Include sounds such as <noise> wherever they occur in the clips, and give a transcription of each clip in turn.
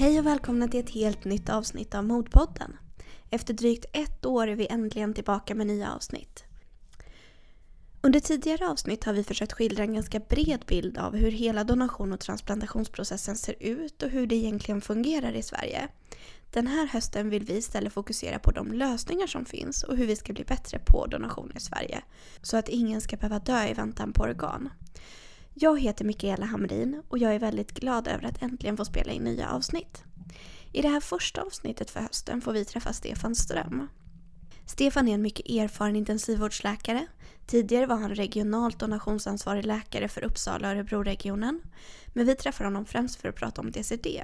Hej och välkomna till ett helt nytt avsnitt av Modpodden. Efter drygt ett år är vi äntligen tillbaka med nya avsnitt. Under tidigare avsnitt har vi försökt skildra en ganska bred bild av hur hela donation och transplantationsprocessen ser ut och hur det egentligen fungerar i Sverige. Den här hösten vill vi istället fokusera på de lösningar som finns och hur vi ska bli bättre på donation i Sverige. Så att ingen ska behöva dö i väntan på organ. Jag heter Mikaela Hamrin och jag är väldigt glad över att äntligen få spela in nya avsnitt. I det här första avsnittet för hösten får vi träffa Stefan Ström. Stefan är en mycket erfaren intensivvårdsläkare. Tidigare var han regionalt donationsansvarig läkare för Uppsala och Örebroregionen. Men vi träffar honom främst för att prata om DCD.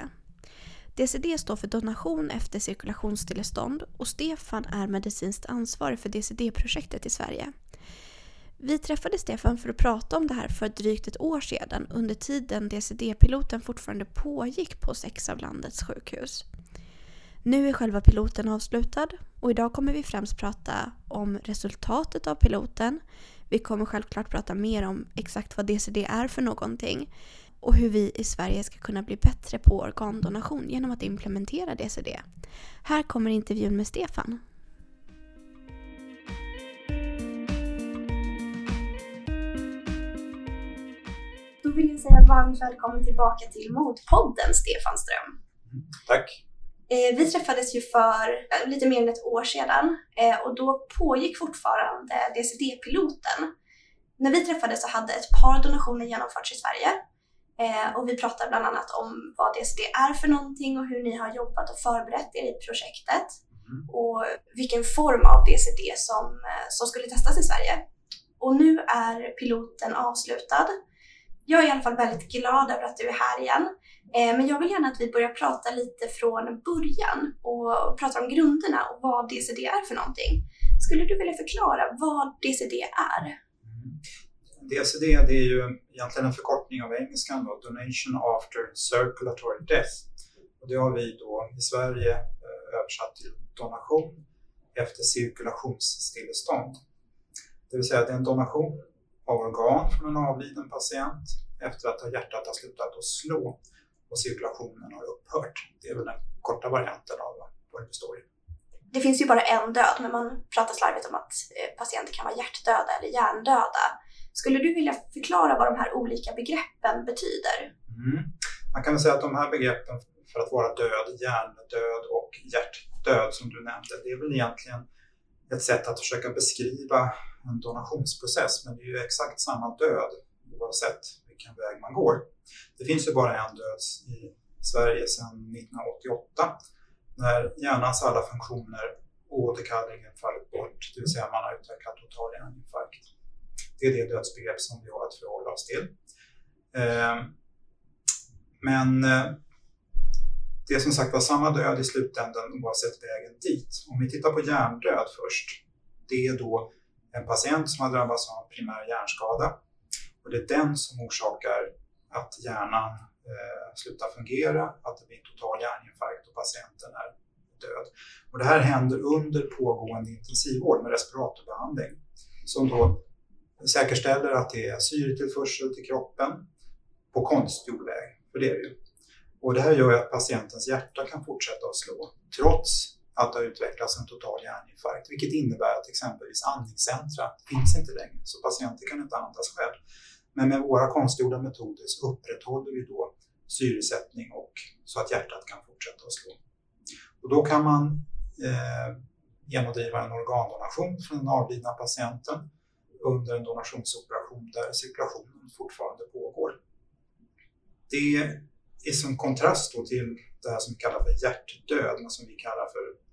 DCD står för donation efter cirkulationsstillestånd och Stefan är medicinskt ansvarig för DCD-projektet i Sverige. Vi träffade Stefan för att prata om det här för drygt ett år sedan under tiden DCD-piloten fortfarande pågick på sex av landets sjukhus. Nu är själva piloten avslutad och idag kommer vi främst prata om resultatet av piloten. Vi kommer självklart prata mer om exakt vad DCD är för någonting och hur vi i Sverige ska kunna bli bättre på organdonation genom att implementera DCD. Här kommer intervjun med Stefan. Vill jag säga varmt välkommen tillbaka till Modpodden, Stefan Ström. Tack. Eh, vi träffades ju för eh, lite mer än ett år sedan eh, och då pågick fortfarande DCD-piloten. När vi träffades så hade ett par donationer genomförts i Sverige och vi pratade bland annat om vad DCD är för någonting och hur ni har jobbat och förberett er i projektet mm. och vilken form av DCD som, som skulle testas i Sverige. Och nu är piloten avslutad jag är i alla fall väldigt glad över att du är här igen. Eh, men jag vill gärna att vi börjar prata lite från början och prata om grunderna och vad DCD är för någonting. Skulle du vilja förklara vad DCD är? Mm. DCD det är ju egentligen en förkortning av engelskan då, Donation After Circulatory Death. Och det har vi då i Sverige eh, översatt till donation efter cirkulationsstillestånd. Det vill säga att det är en donation organ från en avliden patient efter att hjärtat har slutat att slå och cirkulationen har upphört. Det är väl den korta varianten av vad det består i. Det finns ju bara en död, men man pratar slarvigt om att eh, patienter kan vara hjärtdöda eller hjärndöda. Skulle du vilja förklara vad de här olika begreppen betyder? Mm. Man kan väl säga att de här begreppen för att vara död, hjärndöd och hjärtdöd som du nämnde, det är väl egentligen ett sätt att försöka beskriva en donationsprocess, men det är ju exakt samma död oavsett vilken väg man går. Det finns ju bara en död i Sverige sedan 1988 när hjärnans alla funktioner oåterkalleligen fallit bort, det vill säga man har utvecklat total hjärninfarkt. Det är det dödsbegrepp som vi har att förhålla oss till. Ehm, men eh, det är som sagt var samma död i slutändan oavsett vägen dit. Om vi tittar på hjärndöd först, det är då en patient som har drabbats av en primär hjärnskada. Och det är den som orsakar att hjärnan eh, slutar fungera, att det blir total hjärninfarkt och patienten är död. Och det här händer under pågående intensivvård med respiratorbehandling som då säkerställer att det är syretillförsel till kroppen på konstgjord väg, för det är det ju. Och det här gör att patientens hjärta kan fortsätta att slå trots att det har utvecklats en total hjärninfarkt, vilket innebär att exempelvis andningscentra finns inte längre, så patienter kan inte andas själv. Men med våra konstgjorda metoder så upprätthåller vi då syresättning och så att hjärtat kan fortsätta att slå. Och då kan man eh, genomdriva en organdonation från den avlidna patienten under en donationsoperation där cirkulationen fortfarande pågår. Det är som kontrast till det här som vi kallar för hjärtdöd, men som vi kallar för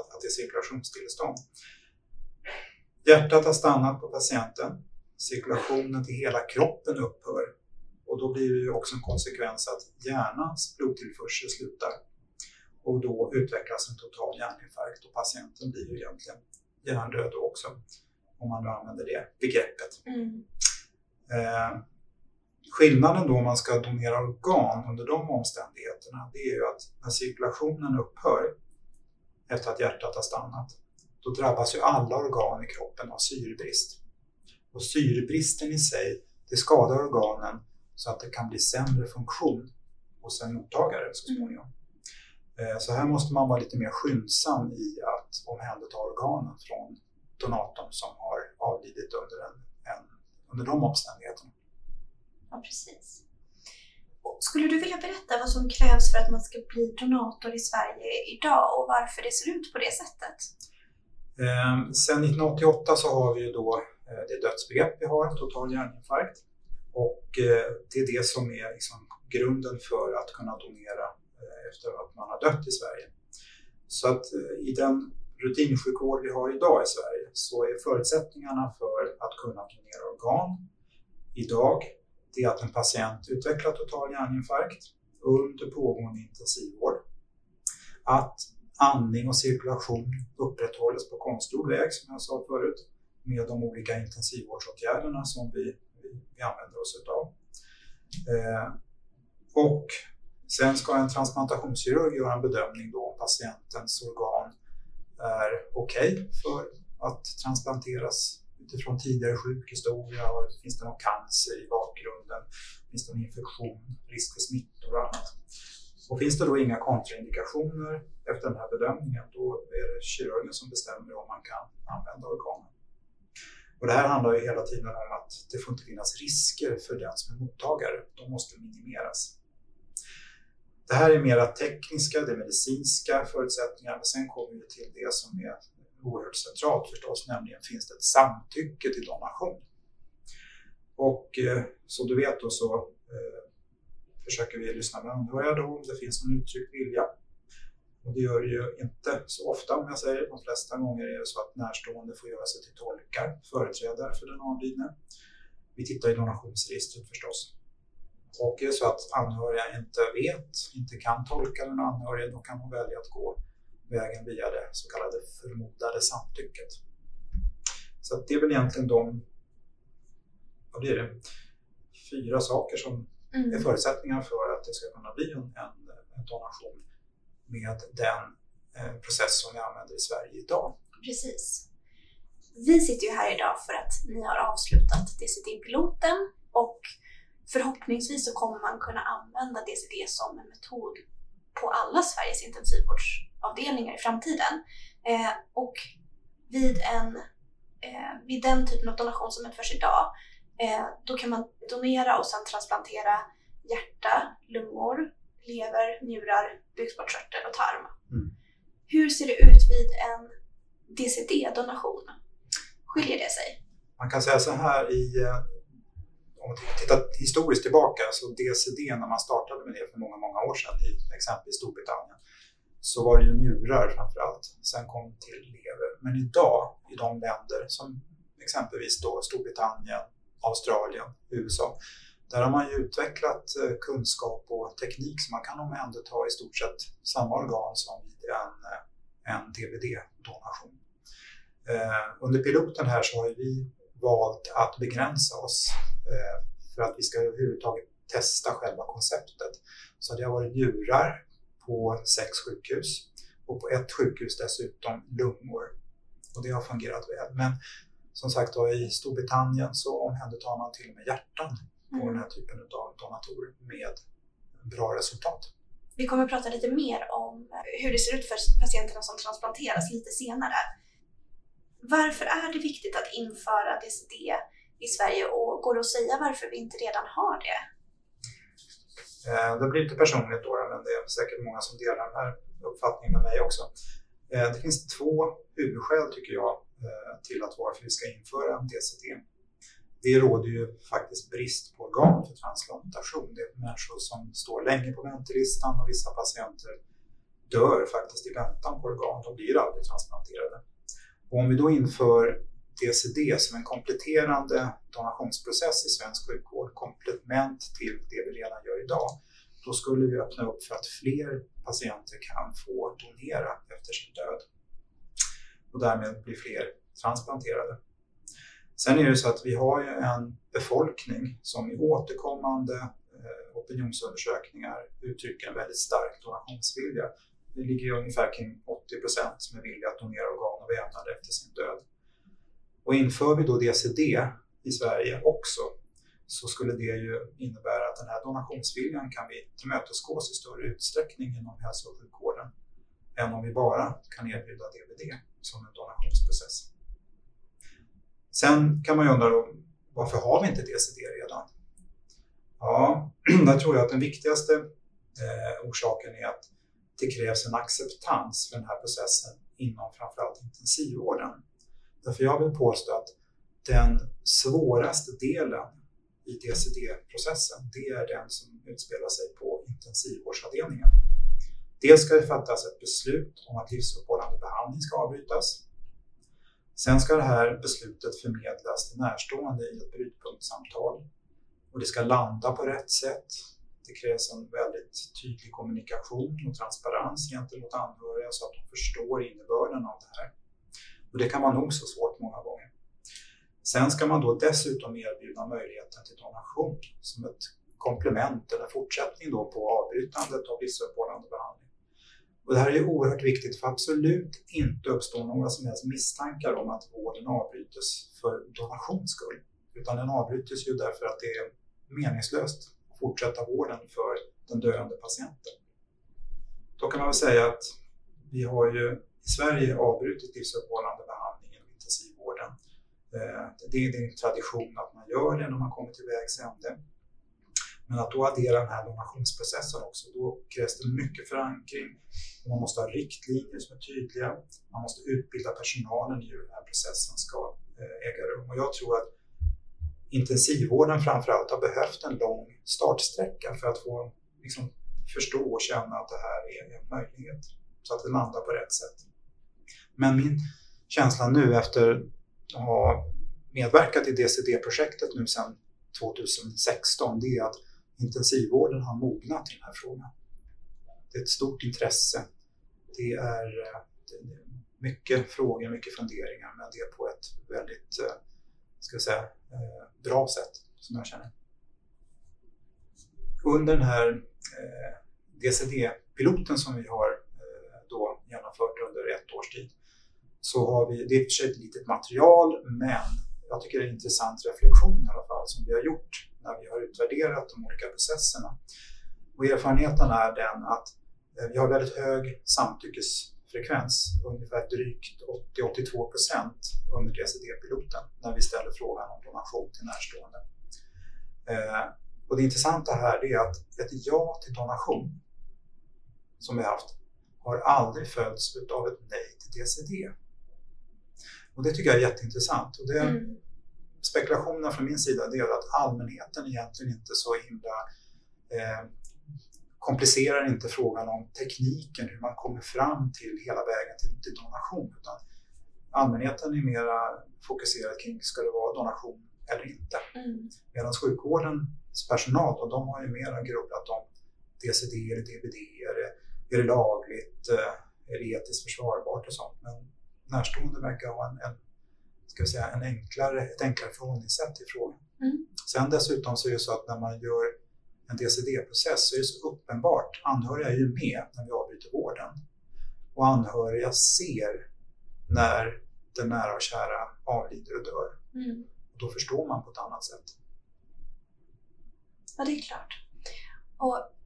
att det är cirkulationsstillestånd. Hjärtat har stannat på patienten, cirkulationen till hela kroppen upphör och då blir det ju också en konsekvens att hjärnans blodtillförsel slutar och då utvecklas en total hjärninfarkt och patienten blir ju egentligen hjärndöd också om man nu använder det begreppet. Mm. Eh, skillnaden då om man ska donera organ under de omständigheterna det är ju att när cirkulationen upphör efter att hjärtat har stannat, då drabbas ju alla organ i kroppen av syrebrist. Och syrebristen i sig, det skadar organen så att det kan bli sämre funktion. Hos en mottagare så småningom. Eh, så här måste man vara lite mer skyndsam i att omhänderta organen från donatorn som har avlidit under, en, en, under de omständigheterna. Ja, precis. Skulle du vilja berätta vad som krävs för att man ska bli donator i Sverige idag och varför det ser ut på det sättet? Eh, sen 1988 så har vi ju då eh, det dödsbegrepp vi har, total hjärninfarkt. Och eh, det är det som är liksom grunden för att kunna donera eh, efter att man har dött i Sverige. Så att eh, i den rutinsjukvård vi har idag i Sverige så är förutsättningarna för att kunna donera organ idag det är att en patient utvecklar total hjärninfarkt under pågående intensivvård. Att andning och cirkulation upprätthålls på konstgjord väg som jag sa förut med de olika intensivvårdsåtgärderna som vi, vi, vi använder oss utav. Eh, och sen ska en transplantationskirurg göra en bedömning då om patientens organ är okej okay för att transplanteras utifrån tidigare sjukhistoria. Finns det någon cancer i bakgrunden? Finns det någon infektion? Risk för smittor och annat? Och finns det då inga kontraindikationer efter den här bedömningen, då är det kirurgen som bestämmer om man kan använda organen. Och det här handlar ju hela tiden om att det får inte finnas risker för den som är mottagare. De måste minimeras. Det här är mera tekniska, det medicinska förutsättningar, men sen kommer vi till det som är oerhört centralt förstås, nämligen finns det ett samtycke till donation. Och eh, som du vet då så eh, försöker vi lyssna med anhöriga då om det finns någon uttryckt vilja. Och det gör det ju inte så ofta om jag säger. De flesta gånger är det så att närstående får göra sig till tolkar, företrädare för den avlidne. Vi tittar i donationsregistret förstås. Och är det så att anhöriga inte vet, inte kan tolka den anhöriga, då kan de välja att gå vägen via det så kallade förmodade samtycket. Så det är väl egentligen de vad blir det, fyra saker som mm. är förutsättningar för att det ska kunna bli en, en, en donation med den eh, process som vi använder i Sverige idag. Precis. Vi sitter ju här idag för att ni har avslutat DCD-piloten och förhoppningsvis så kommer man kunna använda DCD som en metod på alla Sveriges intensivvårdsavdelningar i framtiden. Eh, och vid, en, eh, vid den typen av donation som utförs idag, eh, då kan man donera och sedan transplantera hjärta, lungor, lever, njurar, bukspottkörtel och tarm. Mm. Hur ser det ut vid en DCD-donation? Skiljer det sig? Man kan säga så här i eh, om man tittar historiskt tillbaka alltså så DCD när man startade med det för många, många år sedan i exempelvis Storbritannien så var det ju njurar framför allt. Sen kom till lever. Men idag i de länder som exempelvis då Storbritannien, Australien, USA där har man ju utvecklat eh, kunskap och teknik så man kan omhänderta i stort sett samma organ som vid en, eh, en DVD-donation. Eh, under piloten här så har vi valt att begränsa oss eh, för att vi ska överhuvudtaget testa själva konceptet. Så det har varit njurar på sex sjukhus och på ett sjukhus dessutom lungor. Och det har fungerat väl. Men som sagt då, i Storbritannien så omhändertar man till och med hjärtan på mm. den här typen av donatorer med bra resultat. Vi kommer att prata lite mer om hur det ser ut för patienterna som transplanteras lite senare. Varför är det viktigt att införa DCD i Sverige och går det att säga varför vi inte redan har det? Eh, det blir lite personligt då, men det är säkert många som delar den här uppfattningen med mig också. Eh, det finns två huvudskäl tycker jag eh, till att varför vi ska införa DCD. Det råder ju faktiskt brist på organ för transplantation. Det är människor som står länge på väntelistan och vissa patienter dör faktiskt i väntan på organ. De blir aldrig transplanterade. Och om vi då inför DCD som en kompletterande donationsprocess i svensk sjukvård, komplement till det vi redan gör idag, då skulle vi öppna upp för att fler patienter kan få donera efter sin död och därmed bli fler transplanterade. Sen är det så att vi har ju en befolkning som i återkommande eh, opinionsundersökningar uttrycker en väldigt stark donationsvilja. Det ligger ungefär kring 80 procent som är villiga att donera organ och vävnader efter sin död. Och inför vi då DCD i Sverige också så skulle det ju innebära att den här donationsviljan kan vi tillmötesgås i större utsträckning inom hälso och sjukvården än om vi bara kan erbjuda DVD som en donationsprocess. Sen kan man ju undra då, varför har vi inte DCD redan? Ja, <clears throat> där tror jag att den viktigaste eh, orsaken är att det krävs en acceptans för den här processen inom framförallt intensivvården. Därför jag vill påstå att den svåraste delen i DCD-processen, det är den som utspelar sig på intensivvårdsavdelningen. Dels ska det fattas ett beslut om att livsuppehållande behandling ska avbrytas. Sen ska det här beslutet förmedlas till närstående i ett brytpunktssamtal och det ska landa på rätt sätt. Det krävs en väldigt tydlig kommunikation och transparens gentemot anhöriga så att de förstår innebörden av det här. Och det kan vara nog så svårt många gånger. Sen ska man då dessutom erbjuda möjligheten till donation som ett komplement eller fortsättning då på avbrytandet av livsuppehållande behandling. Och det här är oerhört viktigt för absolut inte uppstår några som helst misstankar om att vården avbrytes för donations skull. Utan den avbryts ju därför att det är meningslöst fortsätta vården för den döende patienten. Då kan man väl säga att vi har ju i Sverige avbrutit livsuppehållande behandling inom intensivvården. Eh, det är en tradition att man gör det när man kommer till vägs ände. Men att då addera den här donationsprocessen också, då krävs det mycket förankring. Man måste ha riktlinjer som är tydliga. Man måste utbilda personalen i hur den här processen ska eh, äga rum. Och jag tror att intensivvården framförallt har behövt en lång startsträcka för att få liksom, förstå och känna att det här är en möjlighet. Så att det landar på rätt sätt. Men min känsla nu efter att ha medverkat i DCD-projektet nu sedan 2016, det är att intensivvården har mognat i den här frågan. Det är ett stort intresse. Det är, eh, mycket frågor, mycket funderingar, men det är på ett väldigt eh, ska jag säga, eh, bra sätt som jag känner. Under den här eh, DCD-piloten som vi har eh, då genomfört under ett års tid så har vi, det är i och för sig ett litet material, men jag tycker det är en intressant reflektion i alla fall som vi har gjort när vi har utvärderat de olika processerna. Och erfarenheten är den att vi har väldigt hög samtyckes samtyckesfrekvens, ungefär drygt 80-82 procent under DCD-piloten när vi ställer frågan om donation till närstående. Eh, och det intressanta här är att ett ja till donation som vi haft har aldrig följts av ett nej till DCD. Och det tycker jag är jätteintressant. Och det, mm spekulationen från min sida är att allmänheten egentligen inte så himla eh, komplicerar inte frågan om tekniken, hur man kommer fram till hela vägen till, till donation. Utan allmänheten är mera fokuserad kring, ska det vara donation eller inte? Mm. Medan sjukvårdens personal, och de har ju mera grubblat om DCD eller DBD, är det, är det lagligt, eh, är det etiskt försvarbart och sånt. Men närstående verkar ha en, en ska vi säga, en enklare, ett enklare förhållningssätt till frågan. Mm. Sen dessutom så är det så att när man gör en DCD-process så är det så uppenbart, anhöriga är ju med när vi avbryter vården och anhöriga ser när den nära och kära avlider och dör. Mm. Och då förstår man på ett annat sätt. Ja, det är klart. Och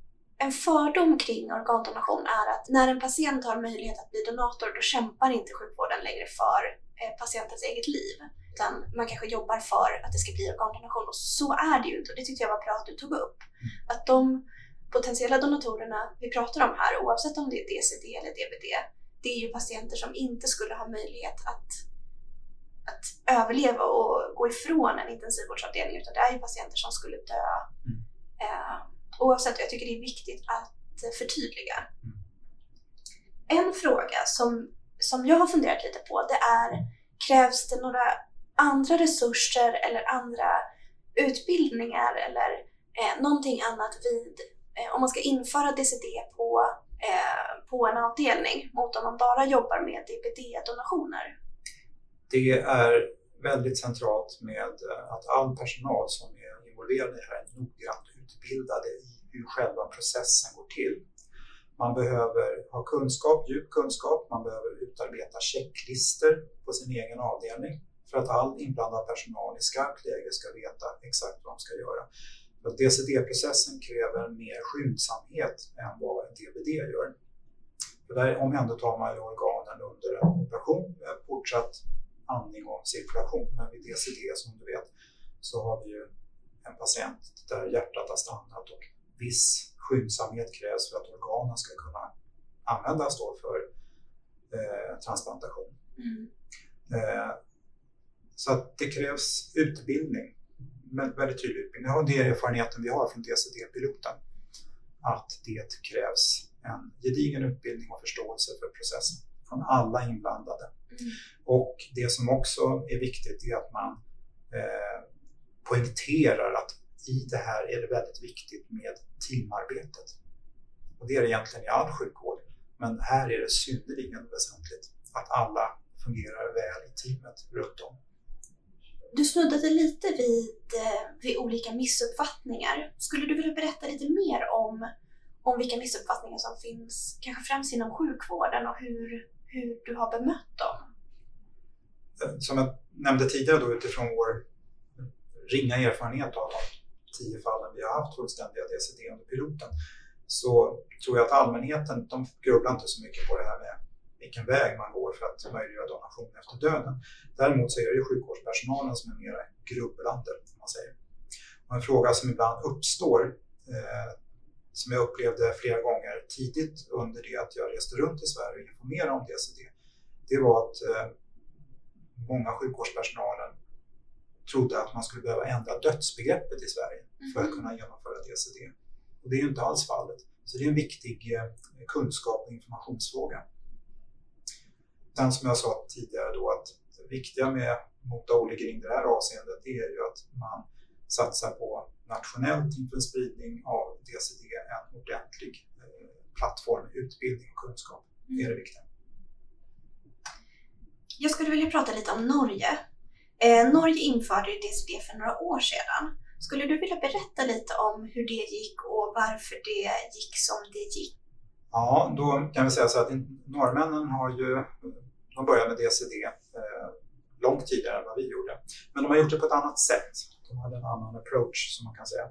en fördom kring organdonation är att när en patient har möjlighet att bli donator då kämpar inte sjukvården längre för Eh, patientens eget liv. Utan man kanske jobbar för att det ska bli organdonation och så är det ju inte och det tyckte jag var bra att du tog upp. Mm. Att de potentiella donatorerna vi pratar om här, oavsett om det är DCD eller DBD, det är ju patienter som inte skulle ha möjlighet att, att överleva och gå ifrån en intensivvårdsavdelning utan det är ju patienter som skulle dö. Mm. Eh, oavsett, jag tycker det är viktigt att förtydliga. Mm. En fråga som som jag har funderat lite på det är krävs det några andra resurser eller andra utbildningar eller eh, någonting annat vid eh, om man ska införa DCD på, eh, på en avdelning mot om man bara jobbar med DBD-donationer? Det är väldigt centralt med eh, att all personal som är involverad i det här är noggrant utbildade i hur själva processen går till. Man behöver ha kunskap, djup kunskap, man behöver utarbeta checklister på sin egen avdelning för att all inblandad personal i skarpt läge ska veta exakt vad de ska göra. DCD-processen kräver mer skyndsamhet än vad en DBD gör. För där omhändertar man ju organen under en operation med fortsatt andning och cirkulation. Men vid DCD som du vet så har vi ju en patient där hjärtat har stannat och viss skyndsamhet krävs för att organen ska kunna användas då för eh, transplantation. Mm. Eh, så att det krävs utbildning, men väldigt tydlig utbildning. Och det är erfarenheten vi har från DCD-piloten. Att det krävs en gedigen utbildning och förståelse för processen från alla inblandade. Mm. Och det som också är viktigt är att man poängterar att i det här är det väldigt viktigt med teamarbetet. Och det är det egentligen i all sjukvård. Men här är det synnerligen väsentligt att alla fungerar väl i teamet runt om. Du snuddade lite vid, eh, vid olika missuppfattningar. Skulle du vilja berätta lite mer om, om vilka missuppfattningar som finns, kanske främst inom sjukvården och hur, hur du har bemött dem? Eh, som jag nämnde tidigare då utifrån vår ringa erfarenhet av de tio fallen vi har haft fullständiga DCD under piloten så tror jag att allmänheten, de grubblar inte så mycket på det här med vilken väg man går för att möjliggöra donation efter döden. Däremot så är det sjukvårdspersonalen som är mer grubblande, om man säger. Och en fråga som ibland uppstår, eh, som jag upplevde flera gånger tidigt under det att jag reste runt i Sverige och informerade om DCD, det var att eh, många sjukvårdspersonalen trodde att man skulle behöva ändra dödsbegreppet i Sverige för att mm. kunna genomföra DCD. Och det är inte alls fallet. Så det är en viktig eh, kunskap och informationsfråga. Sen som jag sa tidigare då att det viktiga med Mota Oligring i det här avseendet det är ju att man satsar på nationellt inför spridning av DCD en ordentlig eh, plattform, utbildning och kunskap. Det är det viktiga. Jag skulle vilja prata lite om Norge. Eh, Norge införde DCD för några år sedan skulle du vilja berätta lite om hur det gick och varför det gick som det gick? Ja, då kan vi säga så att norrmännen har ju, de började med DCD eh, långt tidigare än vad vi gjorde. Men de har gjort det på ett annat sätt. De hade en annan approach som man kan säga.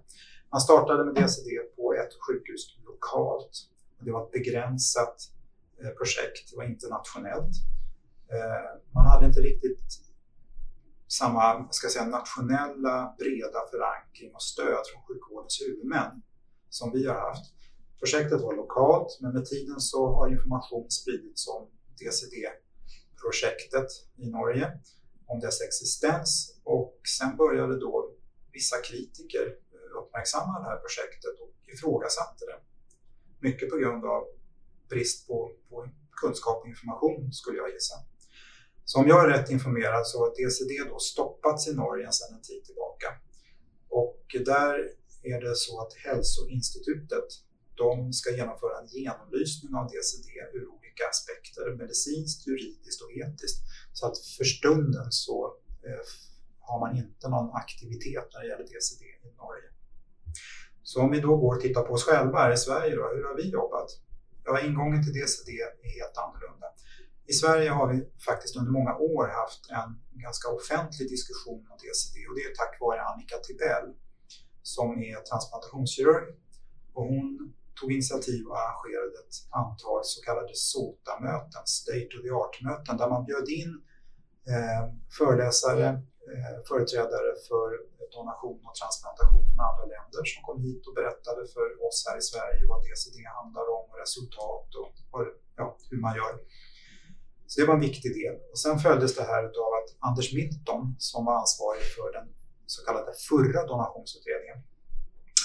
Man startade med DCD på ett sjukhus lokalt. Det var ett begränsat eh, projekt, det var internationellt. Eh, man hade inte riktigt samma ska säga, nationella breda förankring och stöd från sjukvårdens huvudmän som vi har haft. Projektet var lokalt, men med tiden så har information spridits om DCD-projektet i Norge, om dess existens och sen började då vissa kritiker eh, uppmärksamma det här projektet och ifrågasatte det. Mycket på grund av brist på, på kunskap och information skulle jag gissa. Så om jag är rätt informerad så har DCD då stoppats i Norge sedan en tid tillbaka. Och där är det så att Hälsoinstitutet de ska genomföra en genomlysning av DCD ur olika aspekter, medicinskt, juridiskt och etiskt. Så att för stunden så eh, har man inte någon aktivitet när det gäller DCD i Norge. Så om vi då går och tittar på oss själva här i Sverige, då, hur har vi jobbat? Ja, ingången till DCD är helt annorlunda. I Sverige har vi faktiskt under många år haft en ganska offentlig diskussion om DCD och det är tack vare Annika Tibell som är transplantationskirurg. Och hon tog initiativ och arrangerade ett antal så kallade SOTA-möten, State of the Art-möten, där man bjöd in eh, föreläsare, eh, företrädare för donation och transplantation från andra länder som kom hit och berättade för oss här i Sverige vad DCD handlar om och resultat och, och ja, hur man gör. Så det var en viktig del. Och sen följdes det här av att Anders Milton, som var ansvarig för den så kallade förra donationsutredningen,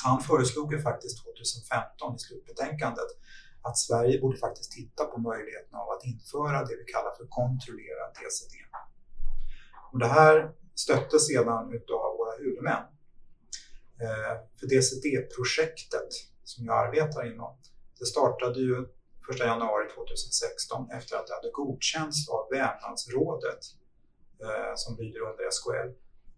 han föreslog ju faktiskt 2015 i slutbetänkandet att Sverige borde faktiskt titta på möjligheten av att införa det vi kallar för kontrollerad DCD. Och det här stöttes sedan utav våra huvudmän. Eh, för DCD-projektet som jag arbetar inom, det startade ju 1 januari 2016 efter att det hade godkänts av Vävnadsrådet eh, som lyder under SKL.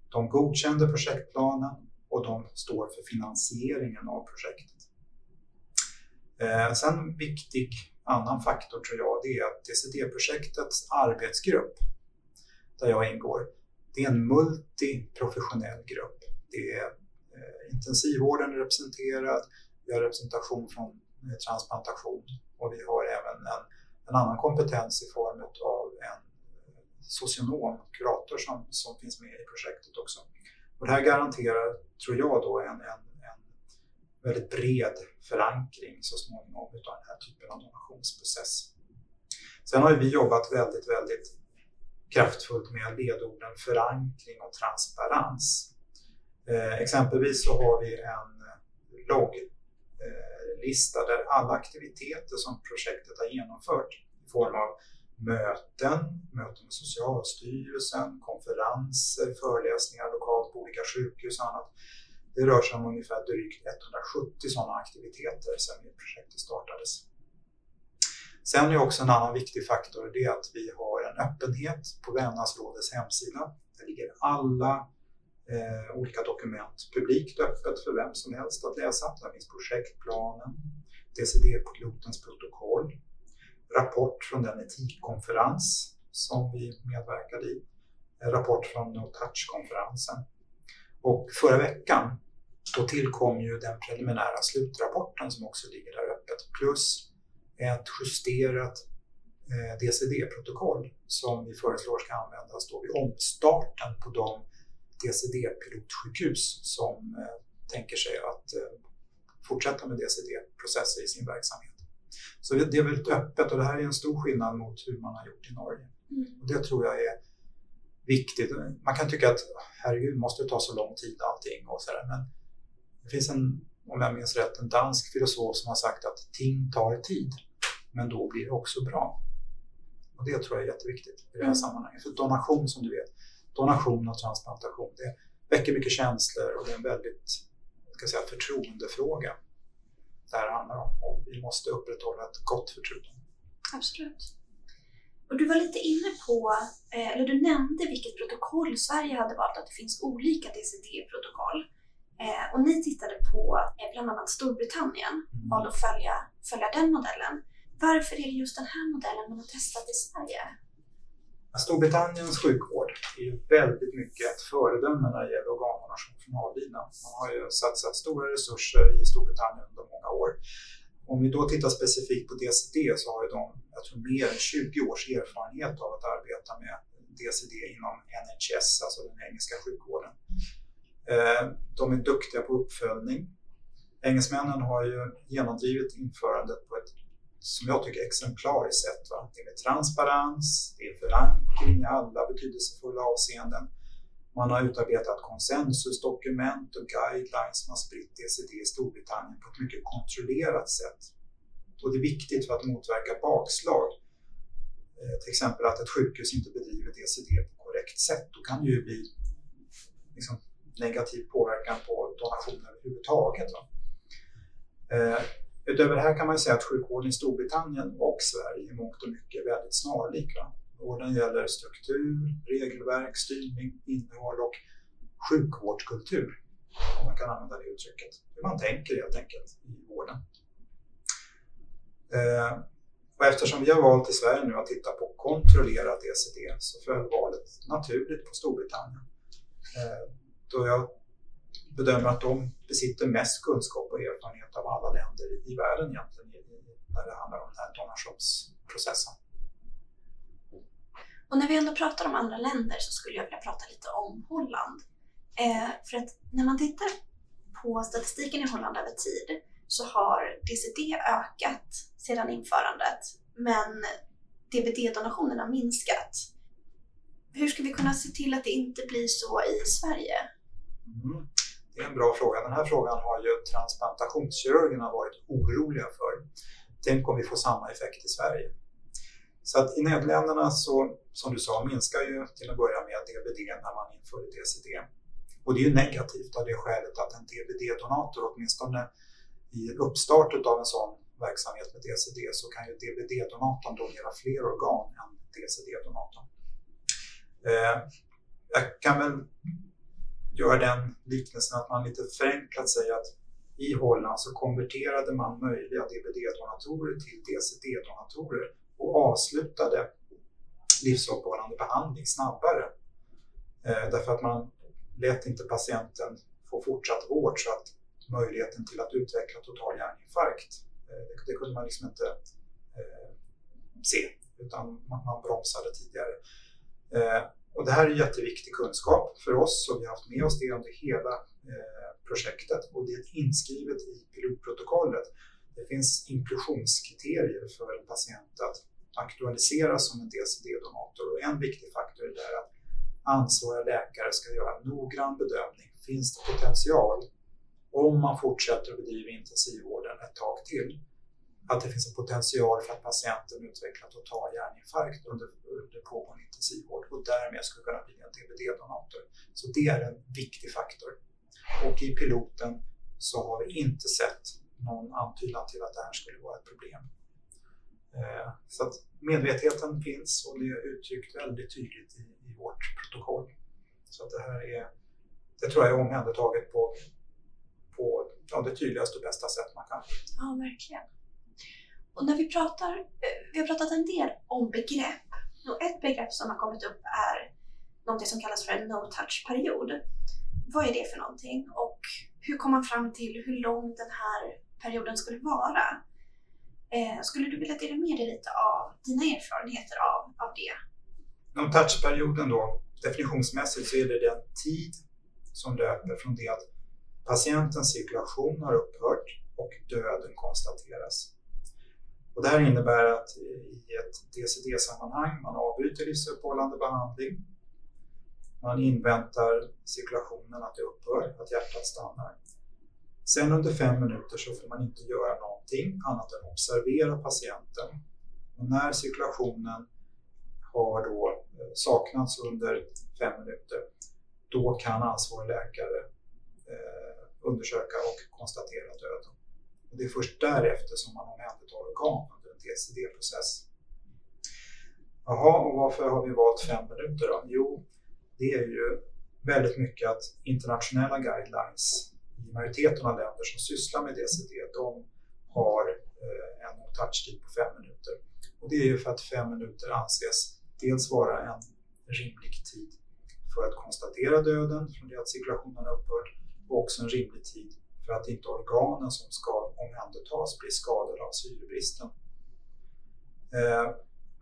De godkände projektplanen och de står för finansieringen av projektet. Eh, sen viktig annan faktor tror jag det är att DCD-projektets arbetsgrupp där jag ingår, det är en multiprofessionell grupp. Det är eh, intensivvården är representerad, vi har representation från eh, transplantation och vi har även en, en annan kompetens i form av en socionom, kurator som, som finns med i projektet också. Och det här garanterar, tror jag, då en, en, en väldigt bred förankring så småningom av den här typen av donationsprocess. Sen har vi jobbat väldigt, väldigt kraftfullt med ledorden förankring och transparens. Eh, exempelvis så har vi en logg eh, lista där alla aktiviteter som projektet har genomfört i form av möten, möten med Socialstyrelsen, konferenser, föreläsningar lokalt på olika sjukhus och annat. Det rör sig om ungefär drygt 170 sådana aktiviteter sedan projektet startades. Sen är också en annan viktig faktor det att vi har en öppenhet på Värmlandsrådets hemsida. Där ligger alla eh, olika dokument publikt öppet för vem som helst att läsa. Där finns projektplanen, DCD-pilotens protokoll, rapport från den etikkonferens som vi medverkade i, en rapport från No Touch-konferensen. Och förra veckan då tillkom ju den preliminära slutrapporten som också ligger där öppet, plus ett justerat eh, DCD-protokoll som vi föreslår ska användas då vid omstarten på de DCD-pilotsjukhus som eh, tänker sig att eh, fortsätta med DCD-processer i sin verksamhet. Så det, är väldigt öppet och det här är en stor skillnad mot hur man har gjort i Norge. Mm. Och det tror jag är viktigt. Man kan tycka att herregud, måste det ta så lång tid allting och sådär. Men det finns en, om jag minns rätt, en dansk filosof som har sagt att ting tar tid, men då blir det också bra. Och det tror jag är jätteviktigt i det här mm. sammanhanget. För donation som du vet, donation och transplantation, det väcker mycket känslor och det är en väldigt ska säga, förtroendefråga det här handlar om. Och vi måste upprätthålla ett gott förtroende. Absolut. Och du var lite inne på, eh, eller du nämnde vilket protokoll Sverige hade valt, att det finns olika DCD-protokoll. Eh, och ni tittade på eh, bland annat Storbritannien, mm. valde att följa, följa den modellen. Varför är det just den här modellen man har testat i Sverige? Storbritanniens sjukvård är ju väldigt mycket ett föredöme när det gäller organdonation från avlidna. Man har ju satsat stora resurser i Storbritannien under många år. Om vi då tittar specifikt på DCD så har ju de, jag tror mer än 20 års erfarenhet av att arbeta med DCD inom NHS, alltså den engelska sjukvården. Eh, de är duktiga på uppföljning. Engelsmännen har ju genomdrivit införandet på ett som jag tycker exemplariskt sätt. Va? Det är transparens, det är förankring i alla betydelsefulla avseenden. Man har utarbetat konsensusdokument och guidelines som har spritt DCD i Storbritannien på ett mycket kontrollerat sätt. Och det är viktigt för att motverka bakslag. Eh, till exempel att ett sjukhus inte bedriver DCD på korrekt sätt. Då kan det ju bli liksom, negativ påverkan på donationer överhuvudtaget. Va? Eh, Utöver det här kan man säga att sjukvården i Storbritannien och Sverige i mångt och mycket är väldigt snarlik. Vården gäller struktur, regelverk, styrning, innehåll och sjukvårdskultur, om man kan använda det uttrycket. Hur man tänker helt enkelt i vården. Eh, och eftersom vi har valt i Sverige nu att titta på kontrollerat ECD så föll valet naturligt på Storbritannien. Eh, då jag bedömer att de besitter mest kunskap och erfarenhet av alla länder i världen egentligen när det handlar om den här donationsprocessen. Och när vi ändå pratar om andra länder så skulle jag vilja prata lite om Holland. Eh, för att när man tittar på statistiken i Holland över tid så har DCD ökat sedan införandet men DVD-donationerna minskat. Hur ska vi kunna se till att det inte blir så i Sverige? Mm. Det är en bra fråga. Den här frågan har ju transplantationskirurgerna varit oroliga för. Tänk om vi får samma effekt i Sverige. Så att i Nederländerna så, som du sa, minskar ju till att börja med DBD när man införde DCD. Och det är ju negativt av det skälet att en DBD-donator, åtminstone i uppstart av en sån verksamhet med DCD, så kan ju DBD-donatorn donera fler organ än DCD-donatorn. Eh, jag kan väl göra den liknelsen att man lite förenklat säger att i Holland så konverterade man möjliga DBD-donatorer till DCD-donatorer och avslutade livsuppehållande behandling snabbare Eh, därför att man lät inte patienten få fortsatt vård så att möjligheten till att utveckla total hjärninfarkt, eh, det, det kunde man liksom inte eh, se utan man, man bromsade tidigare. Eh, och det här är jätteviktig kunskap för oss och vi har haft med oss det under hela eh, projektet och det är inskrivet i pilotprotokollet. Det finns inklusionskriterier för en patient att aktualiseras som en DCD-donator och en viktig faktor är att ansvariga läkare ska göra en noggrann bedömning. Finns det potential om man fortsätter att bedriva intensivvården ett tag till att det finns en potential för att patienten utvecklar total hjärninfarkt under, under pågående intensivvård och därmed skulle kunna bli en DBD-donator. Så det är en viktig faktor. Och i piloten så har vi inte sett någon antydan till att det här skulle vara ett problem. Eh, så att medvetenheten finns och det är uttryckt väldigt tydligt i, i vårt protokoll. Så att det här är, det tror jag är omhändertaget på, på ja, det tydligaste och bästa sätt man kan. Ja, verkligen. Och när vi pratar, eh, vi har pratat en del om begrepp. Och ett begrepp som har kommit upp är någonting som kallas för en no-touch-period. Vad är det för någonting och hur kom man fram till hur lång den här perioden skulle vara? Eh, skulle du vilja dela med dig lite av dina erfarenheter av, av det? No-touch-perioden då, definitionsmässigt så är det den tid som löper från det att patientens cirkulation har upphört och döden konstateras. Och det här innebär att i ett DCD-sammanhang man avbryter livsuppehållande behandling. Man inväntar cirkulationen att det upphör, att hjärtat stannar. Sen under fem minuter så får man inte göra någonting annat än observera patienten. Och när cirkulationen har då eh, saknats under fem minuter, då kan ansvarig läkare eh, undersöka och konstatera döden. Och det är först därefter som man omhändertar organ under en TCD-process. Jaha, och varför har vi valt fem minuter då? Jo, det är ju väldigt mycket att internationella guidelines i majoriteten av länder som sysslar med DCD, de har eh, en touchtid på fem minuter. Och det är ju för att fem minuter anses dels vara en rimlig tid för att konstatera döden från det att cirkulationen upphört och också en rimlig tid för att inte organen som ska omhändertas blir skadade av syrebristen. Eh,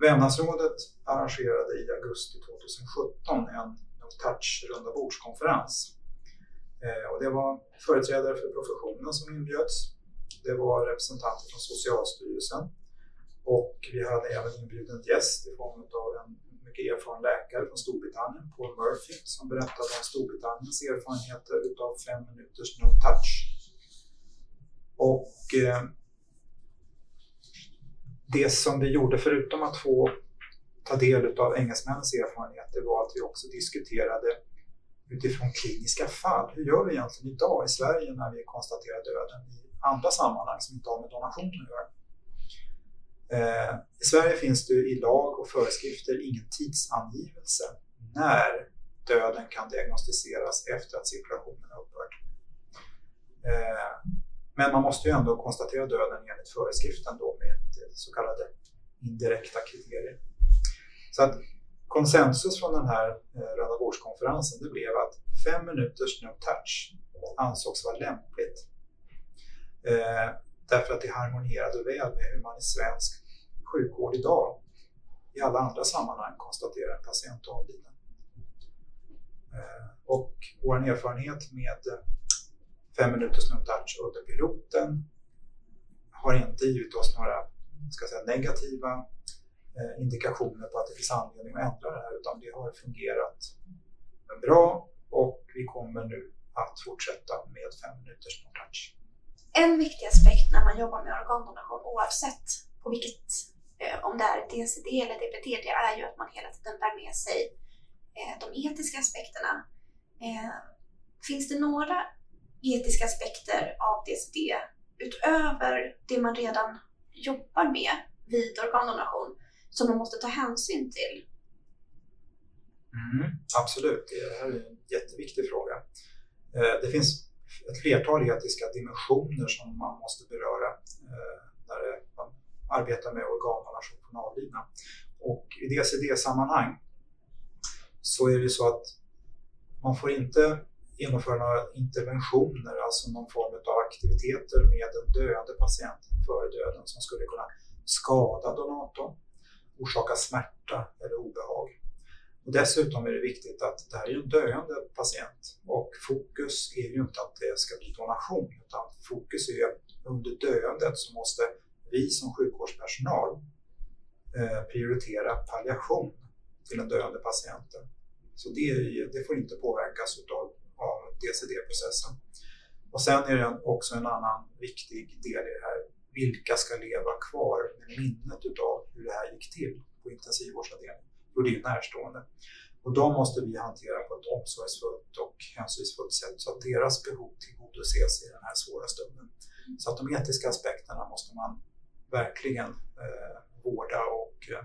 Vävnadsrådet arrangerade i augusti 2017 en no-touch rundabordskonferens. Eh, och det var företrädare för professionen som inbjöds. Det var representanter från Socialstyrelsen och vi hade även inbjuden gäst i form av en mycket erfaren läkare från Storbritannien, Paul Murphy, som berättade om Storbritanniens erfarenheter utav fem minuters no-touch och eh, det som vi gjorde förutom att få ta del av engelsmännens erfarenheter var att vi också diskuterade utifrån kliniska fall. Hur gör vi egentligen idag i Sverige när vi konstaterar döden i andra sammanhang som inte har med donation att göra? Eh, I Sverige finns det i lag och föreskrifter ingen tidsangivelse när döden kan diagnostiseras efter att cirkulationen har upphört. Eh, men man måste ju ändå konstatera döden enligt föreskriften då med eh, så kallade indirekta kriterier. Så att konsensus från den här eh, röda bordskonferensen det blev att fem minuters no touch ansågs vara lämpligt. Eh, därför att det harmonierade väl med hur man i svensk sjukvård idag i alla andra sammanhang konstaterar en patient avliden. Eh, och vår erfarenhet med fem minuters no touch under piloten har inte givit oss några ska säga, negativa eh, indikationer på att det finns anledning att ändra det här utan det har fungerat bra och vi kommer nu att fortsätta med fem minuters no touch. En viktig aspekt när man jobbar med organdonation oavsett på vilket, eh, om det är DCD eller DPT, det är ju att man hela tiden bär med sig eh, de etiska aspekterna. Eh, finns det några etiska aspekter av DCD utöver det man redan jobbar med vid organdonation som man måste ta hänsyn till? Mm, absolut, det här är en jätteviktig fråga. Eh, det finns ett flertal etiska dimensioner som man måste beröra eh, när man arbetar med organdonation från avlidna. Och i DCD-sammanhang så är det så att Man får inte genomföra några interventioner, alltså någon form av aktiviteter med den döende patienten före döden som skulle kunna skada donatorn, orsaka smärta eller obehag. Och dessutom är det viktigt att det här är en döende patient och fokus är ju inte att det ska bli donation utan fokus är att under döendet så måste vi som sjukvårdspersonal eh, prioritera palliation till den döende patienten. Så det, det får inte påverkas utav, av DCD-processen. Och sen är det också en annan viktig del i det här. Vilka ska leva kvar med minnet utav hur det här gick till på intensivvårdsavdelningen? Och det är närstående. Och de måste vi hantera på ett omsorgsfullt och hänsynsfullt sätt så att deras behov tillgodoses i den här svåra stunden. Så att de etiska aspekterna måste man verkligen eh, vårda och eh,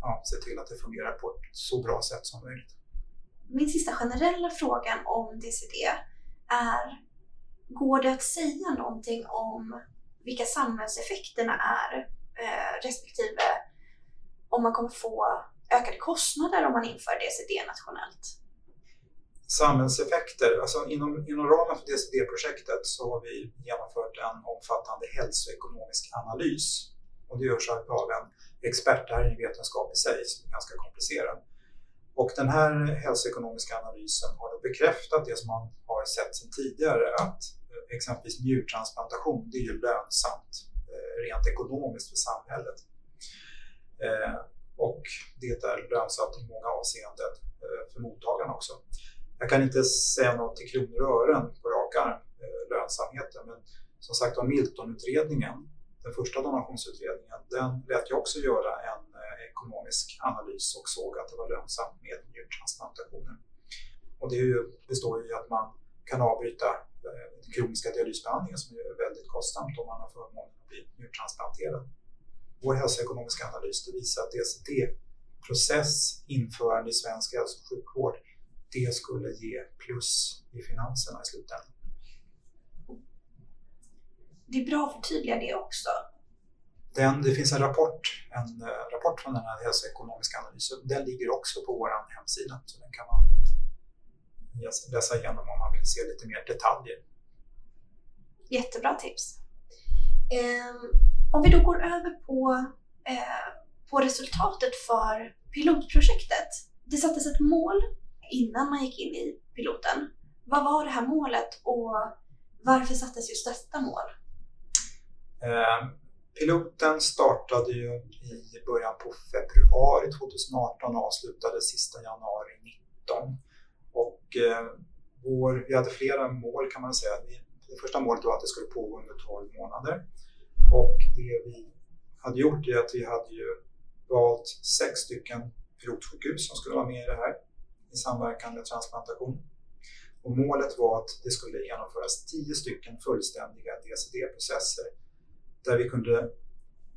ja, se till att det fungerar på ett så bra sätt som möjligt. Min sista generella fråga om DCD är, går det att säga någonting om vilka samhällseffekterna är eh, respektive om man kommer få ökade kostnader om man inför DCD nationellt? Samhällseffekter, alltså inom, inom ramen för DCD-projektet så har vi genomfört en omfattande hälsoekonomisk analys och det görs av en expert, det här är en vetenskap i sig som är ganska komplicerad. Och den här hälsoekonomiska analysen har då bekräftat det som man har sett sedan tidigare att eh, exempelvis njurtransplantation, det är ju lönsamt eh, rent ekonomiskt för samhället. Eh, och det är lönsamt i många avseenden för mottagarna också. Jag kan inte säga något i kronor och ören på rak arm, lönsamheten, men som sagt var Milton-utredningen, den första donationsutredningen, den lät jag också göra en ekonomisk analys och såg att det var lönsamt med njurtransplantationer. Och det består ju i att man kan avbryta eh, den kroniska dialysbehandlingen som är väldigt kostsamt om man har förmånen att bli njurtransplanterad vår hälsoekonomiska analys det visar att DCD-process, införande i svensk hälso och sjukvård, det skulle ge plus i finanserna i slutändan. Det är bra att förtydliga det också. Den, det finns en rapport, en uh, rapport från den här hälsoekonomiska analysen. Den ligger också på vår hemsida, så den kan man läsa igenom om man vill se lite mer detaljer. Jättebra tips. Um, om vi då går över på, eh, på resultatet för pilotprojektet. Det sattes ett mål innan man gick in i piloten. Vad var det här målet och varför sattes just detta mål? Eh, piloten startade ju i början på februari 2018 och avslutades sista januari 2019. Och eh, vår, vi hade flera mål kan man säga. Det första målet var att det skulle pågå under 12 månader. Och det vi hade gjort är att vi hade ju valt sex stycken pilotsjukhus som skulle vara med i det här i samverkan med transplantation. Och målet var att det skulle genomföras tio stycken fullständiga DCD-processer där vi kunde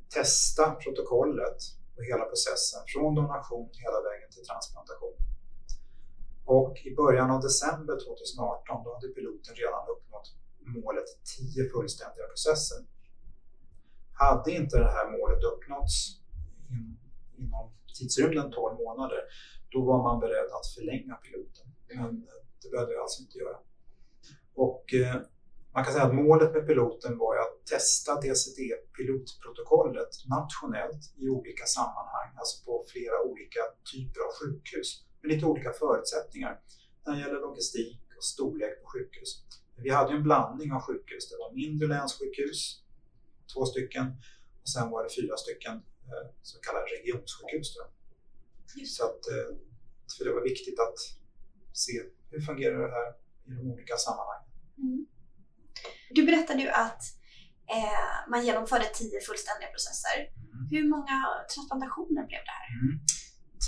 testa protokollet och hela processen från donation hela vägen till transplantation. Och i början av december 2018 då hade piloten redan uppnått målet 10 fullständiga processer. Hade inte det här målet uppnåtts in, inom tidsrymden 12 månader, då var man beredd att förlänga piloten. Men det behövde vi alltså inte göra. Och eh, man kan säga att målet med piloten var att testa DCD-pilotprotokollet nationellt i olika sammanhang, alltså på flera olika typer av sjukhus med lite olika förutsättningar när det gäller logistik och storlek på sjukhus. Vi hade en blandning av sjukhus. Det var mindre länssjukhus två stycken och sen var det fyra stycken eh, så kallade regionsjukhus. Då. Så att, eh, för det var viktigt att se hur fungerar det här i de olika sammanhangen. Mm. Du berättade ju att eh, man genomförde tio fullständiga processer. Mm. Hur många transplantationer blev det här? Mm.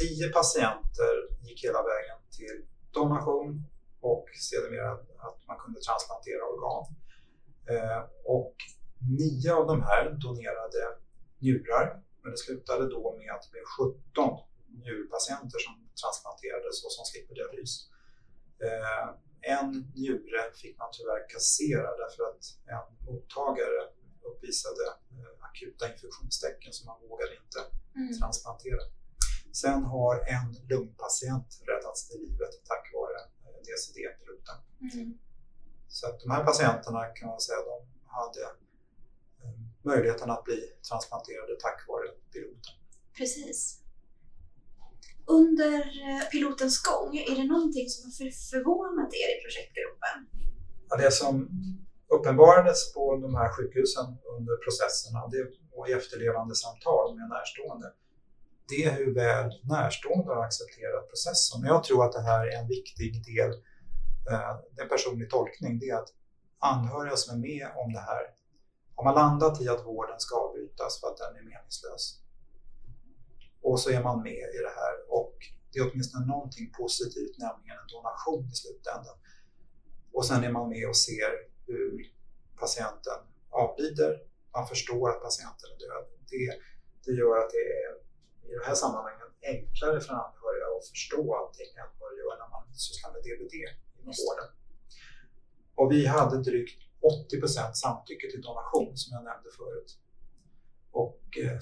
Tio patienter gick hela vägen till donation och sedermera att man kunde transplantera organ. Eh, och Nio av de här donerade njurar, men det slutade då med att det blev 17 njurpatienter som transplanterades och som slipper dialys. Eh, en njure fick man tyvärr kassera därför att en mottagare uppvisade eh, akuta infektionstecken så man vågade inte mm. transplantera. Sen har en lungpatient räddats till livet tack vare eh, DCD-piloten. Mm. Så att de här patienterna kan man säga de hade eh, möjligheten att bli transplanterade tack vare piloten. Precis. Under eh, pilotens gång, är det någonting som har förvånat er i projektgruppen? Ja, det som uppenbarades på de här sjukhusen under processerna det och i efterlevande samtal med närstående, det är hur väl närstående har accepterat processen. Men jag tror att det här är en viktig del, eh, det är en personlig tolkning, det är att anhöriga som är med om det här, har man landat i att vården ska avbrytas för att den är meningslös, och så är man med i det här och det är åtminstone någonting positivt, nämligen en donation i slutändan. Och sen är man med och ser hur patienten avlider. Man förstår att patienten är död. Det, det gör att det är i det här sammanhanget enklare för anhöriga att förstå allting än vad det gör när man sysslar med DBD inom vården. Och vi hade drygt 80% samtycke till donation som jag nämnde förut. Och eh,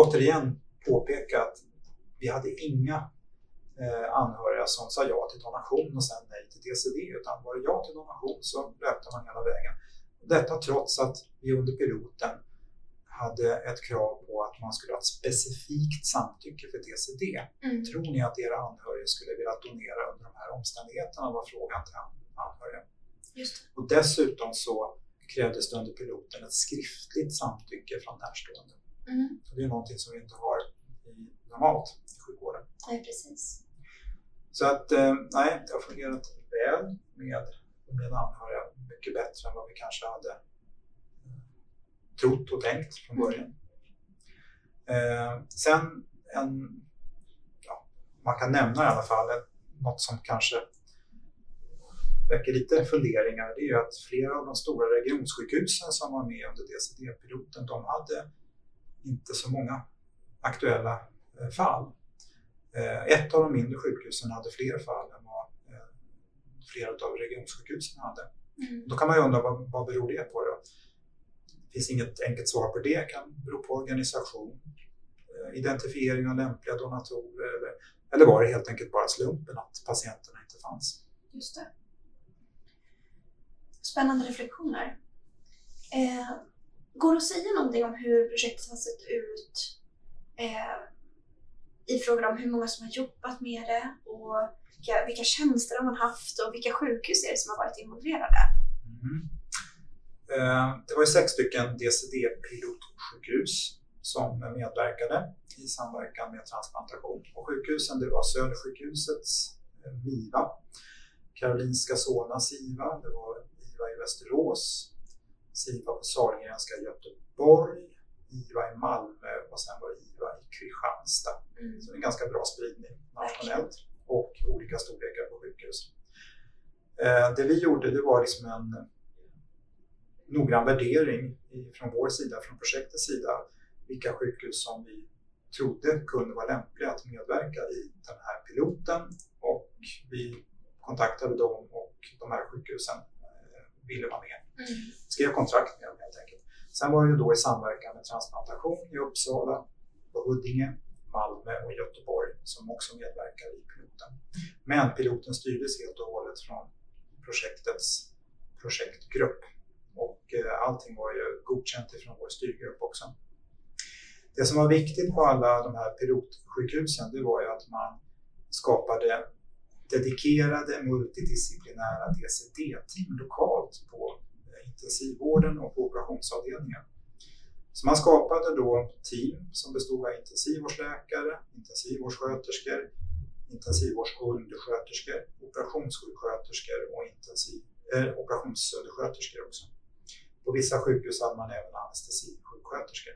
återigen påpeka att vi hade inga eh, anhöriga som sa ja till donation och sen nej till DCD, utan var det ja till donation så löpte man hela vägen. Detta trots att vi under piloten hade ett krav på att man skulle ha ett specifikt samtycke för DCD. Mm. Tror ni att era anhöriga skulle vilja donera under de här omständigheterna var frågan till anhöriga. Och dessutom så krävdes det under piloten ett skriftligt samtycke från närstående. Mm. Det är någonting som vi inte har normalt i sjukvården. Nej, precis. Så att eh, nej, det har fungerat väl med, med anhöriga. Mycket bättre än vad vi kanske hade eh, trott och tänkt från mm. början. Mm. Sen en, ja, man kan nämna i alla fall något som kanske väcker lite funderingar. Det är ju att flera av de stora regionsjukhusen som var med under DCD-piloten, de hade inte så många aktuella fall. Eh, ett av de mindre sjukhusen hade fler fall än vad eh, flera av regionsjukhusen hade. Mm. Då kan man ju undra vad, vad beror det på? Då? Det finns inget enkelt svar på det. Det kan bero på organisation, identifiering av lämpliga donatorer eller, eller var det helt enkelt bara slumpen att patienterna inte fanns? Just det. Spännande reflektioner. Eh, går det att säga någonting om hur projektet har sett ut eh, i frågor om hur många som har jobbat med det och vilka, vilka tjänster de har haft och vilka sjukhus är det som har varit involverade? Mm. Det var ju sex stycken DCD-pilotsjukhus som medverkade i samverkan med transplantation. Och sjukhusen det var Södersjukhusets eh, MIVA, Karolinska Solnas IVA, det var IVA i Västerås, SIVA på Sahlgrenska i Göteborg, IVA i Malmö och sen var det IVA i Kristianstad. Mm. Så det är en ganska bra spridning nationellt och olika storlekar på sjukhus. Eh, det vi gjorde det var liksom en noggrann värdering från vår sida, från projektets sida, vilka sjukhus som vi trodde kunde vara lämpliga att medverka i den här piloten och vi kontaktade dem och de här sjukhusen eh, ville vara med. Mm. Skrev kontrakt med dem helt enkelt. Sen var det ju då i samverkan med transplantation i Uppsala, på Huddinge, Malmö och Göteborg som också medverkar i piloten. Men piloten styrdes helt och hållet från projektets projektgrupp och eh, allting var ju godkänt ifrån vår styrgrupp också. Det som var viktigt på alla de här pilotsjukhusen det var ju att man skapade dedikerade multidisciplinära DCD-team lokalt på intensivvården och på operationsavdelningen. Så man skapade då team som bestod av intensivvårdsläkare, intensivvårdssköterskor, intensivvårdsundersköterskor, operationssjuksköterskor och intensiv, eh, operationsundersköterskor också. På vissa sjukhus hade man även anestesisjuksköterskor.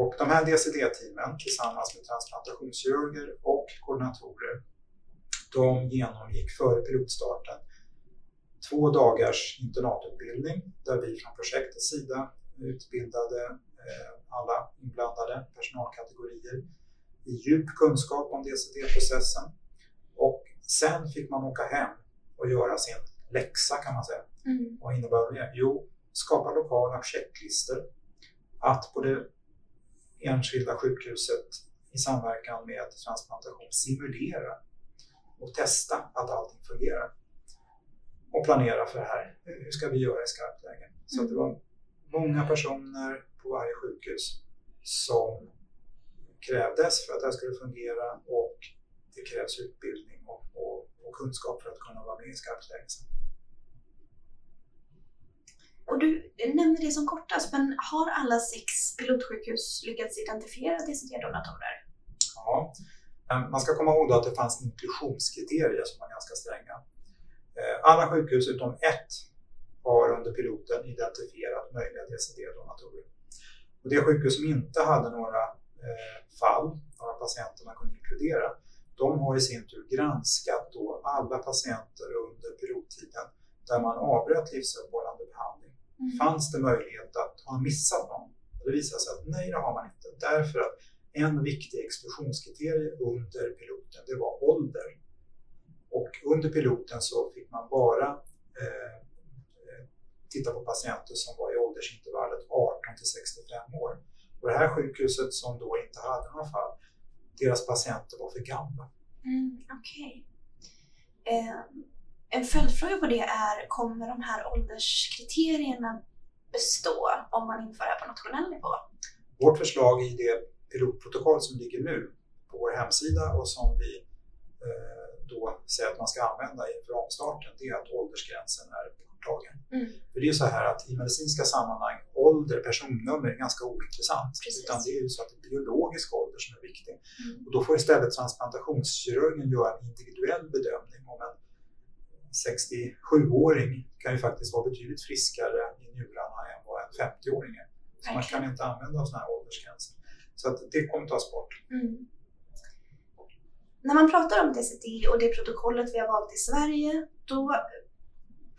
Och de här DCD-teamen tillsammans med transplantationskirurger och koordinatorer, de genomgick före pilotstarten två dagars internatutbildning där vi från projektets sida utbildade eh, alla inblandade personalkategorier i djup kunskap om DCD-processen. Och sen fick man åka hem och göra sin läxa kan man säga. Mm. Vad innebär det? Jo, skapa lokala checklistor. Att på det enskilda sjukhuset i samverkan med transplantation simulera och testa att allting fungerar. Och planera för det här. Hur ska vi göra i skarpt läge? Så det var många personer på varje sjukhus som krävdes för att det här skulle fungera och det krävs utbildning och, och, och kunskap för att kunna vara med i skarpt läge. Och du nämnde det som kortast, men har alla sex pilotsjukhus lyckats identifiera DCD-donatorer? Ja, man ska komma ihåg att det fanns inklusionskriterier som var ganska stränga. Eh, alla sjukhus utom ett har under piloten identifierat möjliga DCD-donatorer. Och det sjukhus som inte hade några eh, fall, några patienter man kunde inkludera, de har i sin tur granskat då alla patienter under pilottiden där man avbröt livsuppehållande behandling. Mm. Fanns det möjlighet att ha missat någon? Det visade sig att nej, det har man inte. Därför att en viktig exklusionskriterium under piloten, det var ålder. Och under piloten så fick man bara eh, titta på patienter som var i åldersintervallet 18 till 65 år. Och det här sjukhuset som då inte hade några fall, deras patienter var för gamla. Mm, Okej. Okay. Eh, en följdfråga på det är, kommer de här ålderskriterierna bestå om man inför det här på nationell nivå? Vårt förslag i det pilotprotokoll som ligger nu på vår hemsida och som vi eh, då säger att man ska använda inför omstarten, det är att åldersgränsen är borttagen. Mm. För det är så här att i medicinska sammanhang, ålder, personnummer är ganska ointressant. Precis. Utan det är ju så att det är biologisk ålder som är viktig. Mm. Och då får istället transplantationskirurgen göra en individuell bedömning om en 67-åring kan ju faktiskt vara betydligt friskare i njurarna än vad en 50-åring är. Så man kan inte använda sådana här åldersgränser. Så att det kommer tas bort. Mm. När man pratar om DCD och det protokollet vi har valt i Sverige, då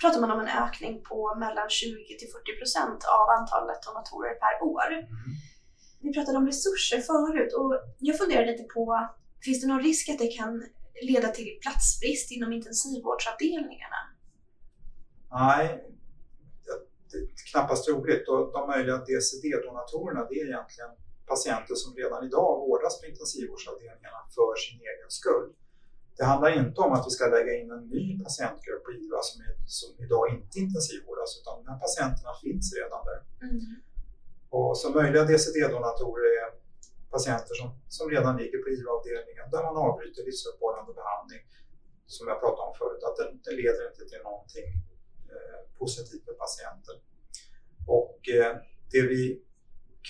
pratar man om en ökning på mellan 20 till 40 procent av antalet donatorer per år. Mm. Vi pratade om resurser förut och jag funderar lite på, finns det någon risk att det kan leda till platsbrist inom intensivvårdsavdelningarna? Nej, det är knappast troligt. De möjliga DCD-donatorerna det är egentligen patienter som redan idag vårdas på intensivvårdsavdelningarna för sin egen skull. Det handlar inte om att vi ska lägga in en ny patientgrupp på IVA som, är, som idag inte intensivvårdas utan de här patienterna finns redan där. Mm. Och så möjliga DCD-donatorer är patienter som, som redan ligger på IVA-avdelningen där man avbryter livsuppehållande behandling som jag pratade om förut, att det, det leder inte till någonting eh, positivt för patienten. Och eh, det vi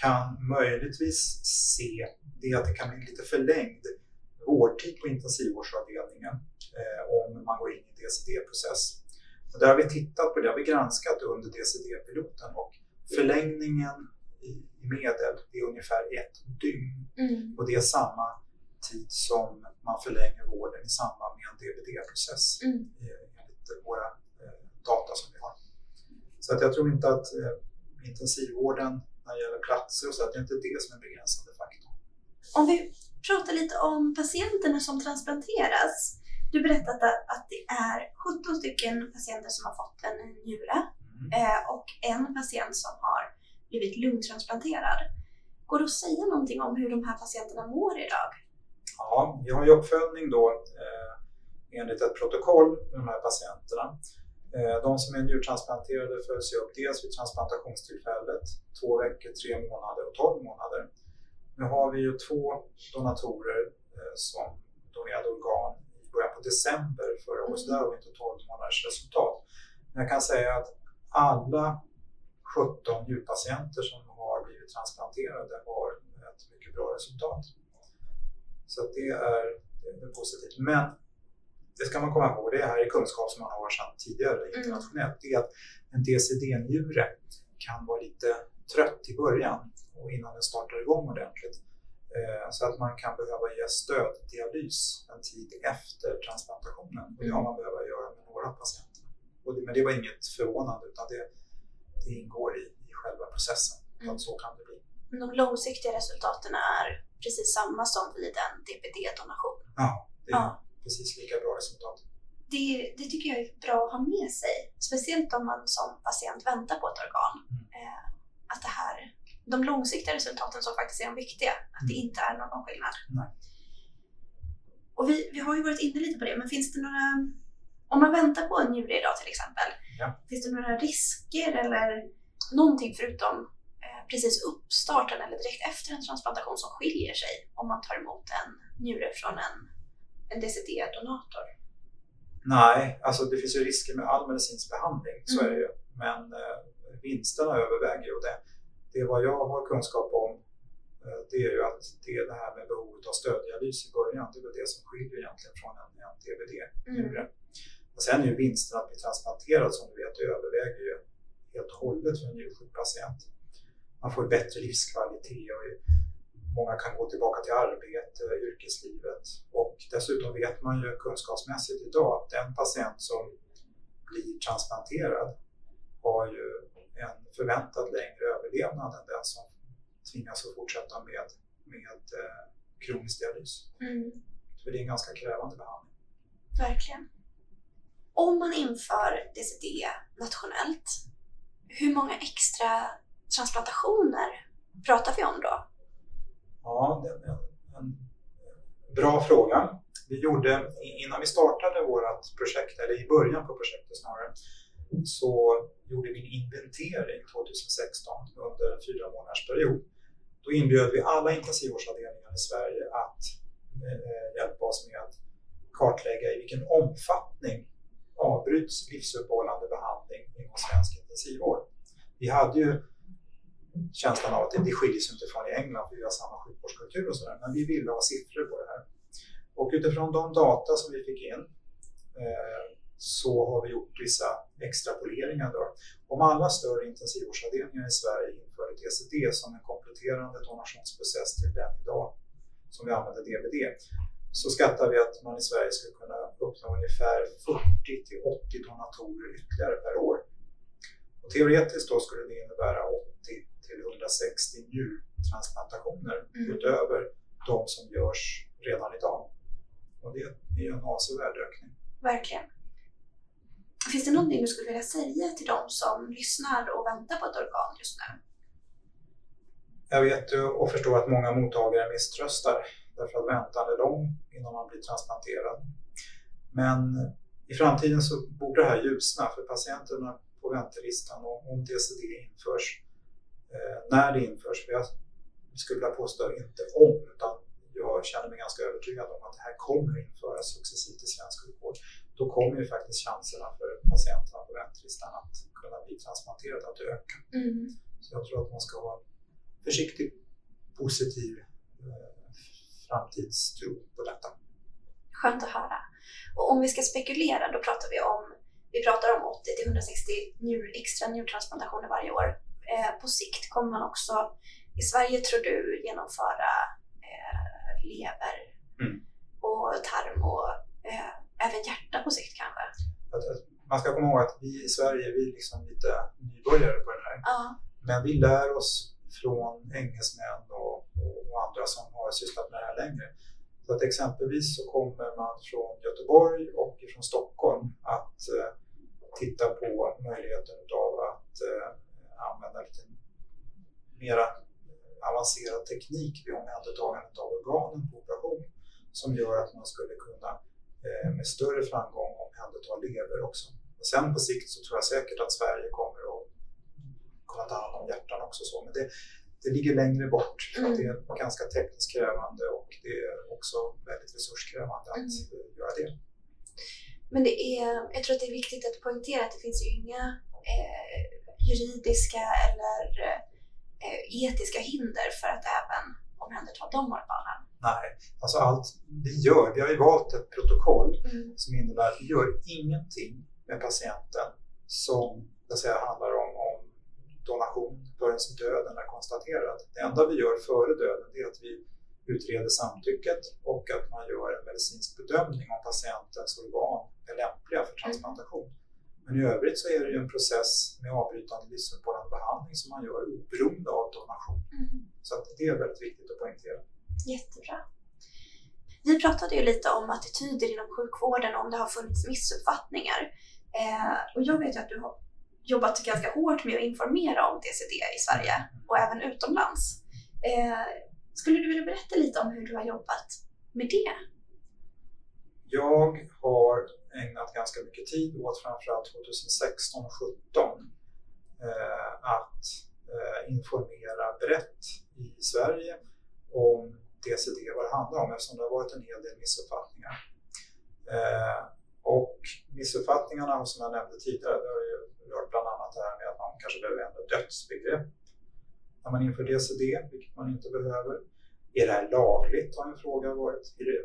kan möjligtvis se det är att det kan bli lite förlängd vårdtid på intensivvårdsavdelningen eh, om man går in i DCD-process. Och där har vi tittat på det, har vi granskat under DCD-piloten och förlängningen i, i medel är ungefär ett dygn. Mm. Och det är samma tid som man förlänger vården i samband med en DBD-process mm. enligt våra eh, data som vi har. Så att jag tror inte att eh, intensivvården när det gäller platser och så, att det är inte det som är begränsande faktor. Om vi pratar lite om patienterna som transplanteras. Du berättade att det är 17 stycken patienter som har fått en njure mm. Eh, och en patient som har blivit lungtransplanterad. Går det att säga någonting om hur de här patienterna mår idag? Ja, vi har ju uppföljning då eh, enligt ett protokoll med de här patienterna. Eh, de som är njurtransplanterade följs upp dels vid transplantationstillfället, två veckor, tre månader och tolv månader. Nu har vi ju två donatorer eh, som donerade organ i början på december förra året, så där har vi inte 12 månaders resultat. Men jag kan säga att alla 17 njurpatienter som har blivit transplanterade har ett mycket bra resultat. Så det är, det är positivt. Men det ska man komma ihåg, det här är kunskap som man har sedan tidigare mm. internationellt, det är att en DCD-njure kan vara lite trött i början och innan den startar igång ordentligt. Eh, så att man kan behöva ge stöddialys en tid efter transplantationen. Och det har man behövt göra med några patienter. Det, men det var inget förvånande utan det, det ingår i, i själva processen. Mm. Att så kan det bli. De långsiktiga resultaten är precis samma som vid en DBD-donation? Ja, det är ja. precis lika bra resultat. Det, det, tycker jag är bra att ha med sig. Speciellt om man som patient väntar på ett organ. Mm. Eh, att det här, de långsiktiga resultaten som faktiskt är de viktiga, att det mm. inte är någon skillnad. Nej. Och vi, vi har ju varit inne lite på det, men finns det några... Om man väntar på en njure idag till exempel, Ja. finns det några risker eller någonting förutom eh, precis uppstarten eller direkt efter en transplantation som skiljer sig om man tar emot en njure från en, en DCD-donator? Nej, alltså det finns ju risker med all medicinsk behandling, så Mm. är det ju. Men eh, vinsterna överväger ju. och Det, det vad jag har kunskap om, eh, det är ju att det är det här med behovet av stöddialys i början, det är väl det som skiljer egentligen från en, en DBD-njure. Och sen är ju vinsten att bli transplanterad som du vet, överväger ju helt och hållet för en njursjuk patient. Man får bättre livskvalitet och många kan gå tillbaka till arbete, yrkeslivet och dessutom vet man ju kunskapsmässigt idag att den patient som blir transplanterad har ju en förväntad längre överlevnad än den som tvingas att fortsätta med, med eh, kronisk dialys. Mm. För det är en ganska krävande behandling. Verkligen. Om man inför DCD nationellt, hur många extra transplantationer pratar vi om då? Ja, det är en, en bra fråga. Vi gjorde, innan vi startade vårt projekt, eller i början på projektet snarare, så gjorde vi en inventering 2016 under en fyra månaders period. Då inbjöd vi alla intensivvårdsavdelningar i Sverige att eh, hjälpa oss med att kartlägga i vilken omfattning avbryts livsuppehållande behandling inom svensk intensivvård. Vi hade ju känslan av att det, det skiljer sig inte från i England, för vi har samma sjukvårdskultur och sådär, men vi ville ha siffror på det här. Och utifrån de data som vi fick in eh, så har vi gjort vissa extrapoleringar. Då. Om alla större intensivvårdsavdelningar i Sverige införde DCD som en kompletterande donationsprocess till den idag som vi använder DBD så skattar vi att man i Sverige skulle kunna uppnå ungefär 40 till 80 donatorer ytterligare per år. Och teoretiskt då skulle det innebära 80 till 160 njurtransplantationer Mm. utöver de som görs redan idag. Och det är en avsevärd ökning. Verkligen. Finns det någonting du skulle vilja säga till de som lyssnar och väntar på ett organ just nu? Jag vet ju och förstår att många mottagare misströstar därför att väntan är lång innan man blir transplanterad. Men i framtiden så borde det här ljusna för patienterna på väntelistan och om DCD införs, eh, när det införs, för jag skulle vilja påstå inte om, utan jag känner mig ganska övertygad om att det här kommer införas successivt i svensk sjukvård. Då kommer ju faktiskt chanserna för patienterna på väntelistan att kunna bli transplanterade att öka. Mm. Så jag tror att man ska vara försiktig, positiv eh, framtidstro på detta. Skönt att höra. Och om vi ska spekulera, då pratar vi om vi pratar om 80 till 160 njur, extra njurtransplantationer varje år. Eh, på sikt kommer man också i Sverige, tror du, genomföra eh, lever Mm. och tarm och eh, även hjärta på sikt kanske? Att, att man ska komma ihåg att vi i Sverige vi är liksom lite nybörjare på det här. Ja. Men vi lär oss från engelsmän och, och, andra som har sysslat med det här längre. Så att exempelvis så kommer man från Göteborg och från Stockholm att eh, titta på möjligheten av att eh, använda lite mera avancerad teknik vid omhändertagandet av organen på operation som gör att man skulle kunna med större framgång omhänderta lever också. Och sen på sikt så tror jag säkert att Sverige kommer att kunna ta hand om hjärtan också. Så. Men det, det ligger längre bort att det är ganska tekniskt krävande och det är också väldigt resurskrävande att eh, göra det. Men det är, jag tror att det är viktigt att poängtera att det finns ju inga eh, juridiska eller eh, etiska hinder för att även omhänderta de organen. Nej, alltså allt vi gör, vi har ju valt ett protokoll Mm. som innebär att vi gör ingenting med patienten som säga, handlar om, om donation förrän döden är konstaterad. Det enda vi gör före döden är att vi utreder samtycket och att man gör en medicinsk bedömning om patientens organ är lämpliga för transplantation. Men i övrigt så är det ju en process med avbrytande livsuppehållande behandling som man gör oberoende av donation. Mm. Så det är väldigt viktigt att poängtera. Jättebra. Vi pratade ju lite om attityder inom sjukvården och om det har funnits missuppfattningar. Eh, och jag vet ju att du har jobbat ganska hårt med att informera om DCD i Sverige och även utomlands. Eh, skulle du vilja berätta lite om hur du har jobbat med det? Jag har ägnat ganska mycket tid åt framförallt 2016 och 2017 eh, att eh, informera brett i Sverige om DCD, vad det handlar om eftersom det har varit en hel del missuppfattningar. Eh, och missuppfattningarna som jag nämnde tidigare, det har ju rört bland annat det här med att man kanske behöver ändra dödsbegrepp när man inför DCD, vilket man inte behöver. Är det här lagligt? har en fråga varit. Är det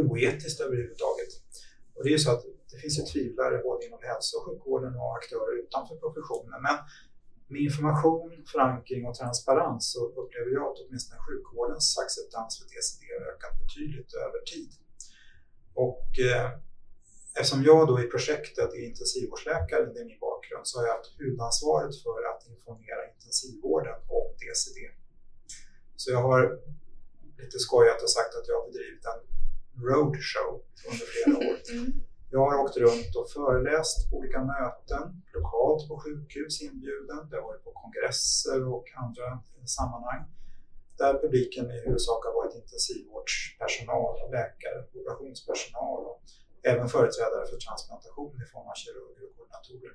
oetiskt överhuvudtaget? Och det är ju så att det finns ju tvivlare både inom hälso och sjukvården och aktörer utanför professionen. Men med information, förankring och transparens så upplever jag att åtminstone sjukvårdens acceptans för DCD har ökat betydligt över tid. Och eh, eftersom jag då i projektet är intensivvårdsläkare, det är min bakgrund, så har jag haft huvudansvaret för att informera intensivvården om DCD. Så jag har lite skojat och sagt att jag har bedrivit en roadshow under flera år. Mm. Jag har åkt runt och föreläst på olika möten, lokalt på sjukhus inbjuden, det har varit på kongresser och andra sammanhang där publiken i huvudsak har varit intensivvårdspersonal, läkare, operationspersonal och även företrädare för transplantation i form av kirurger och koordinatorer.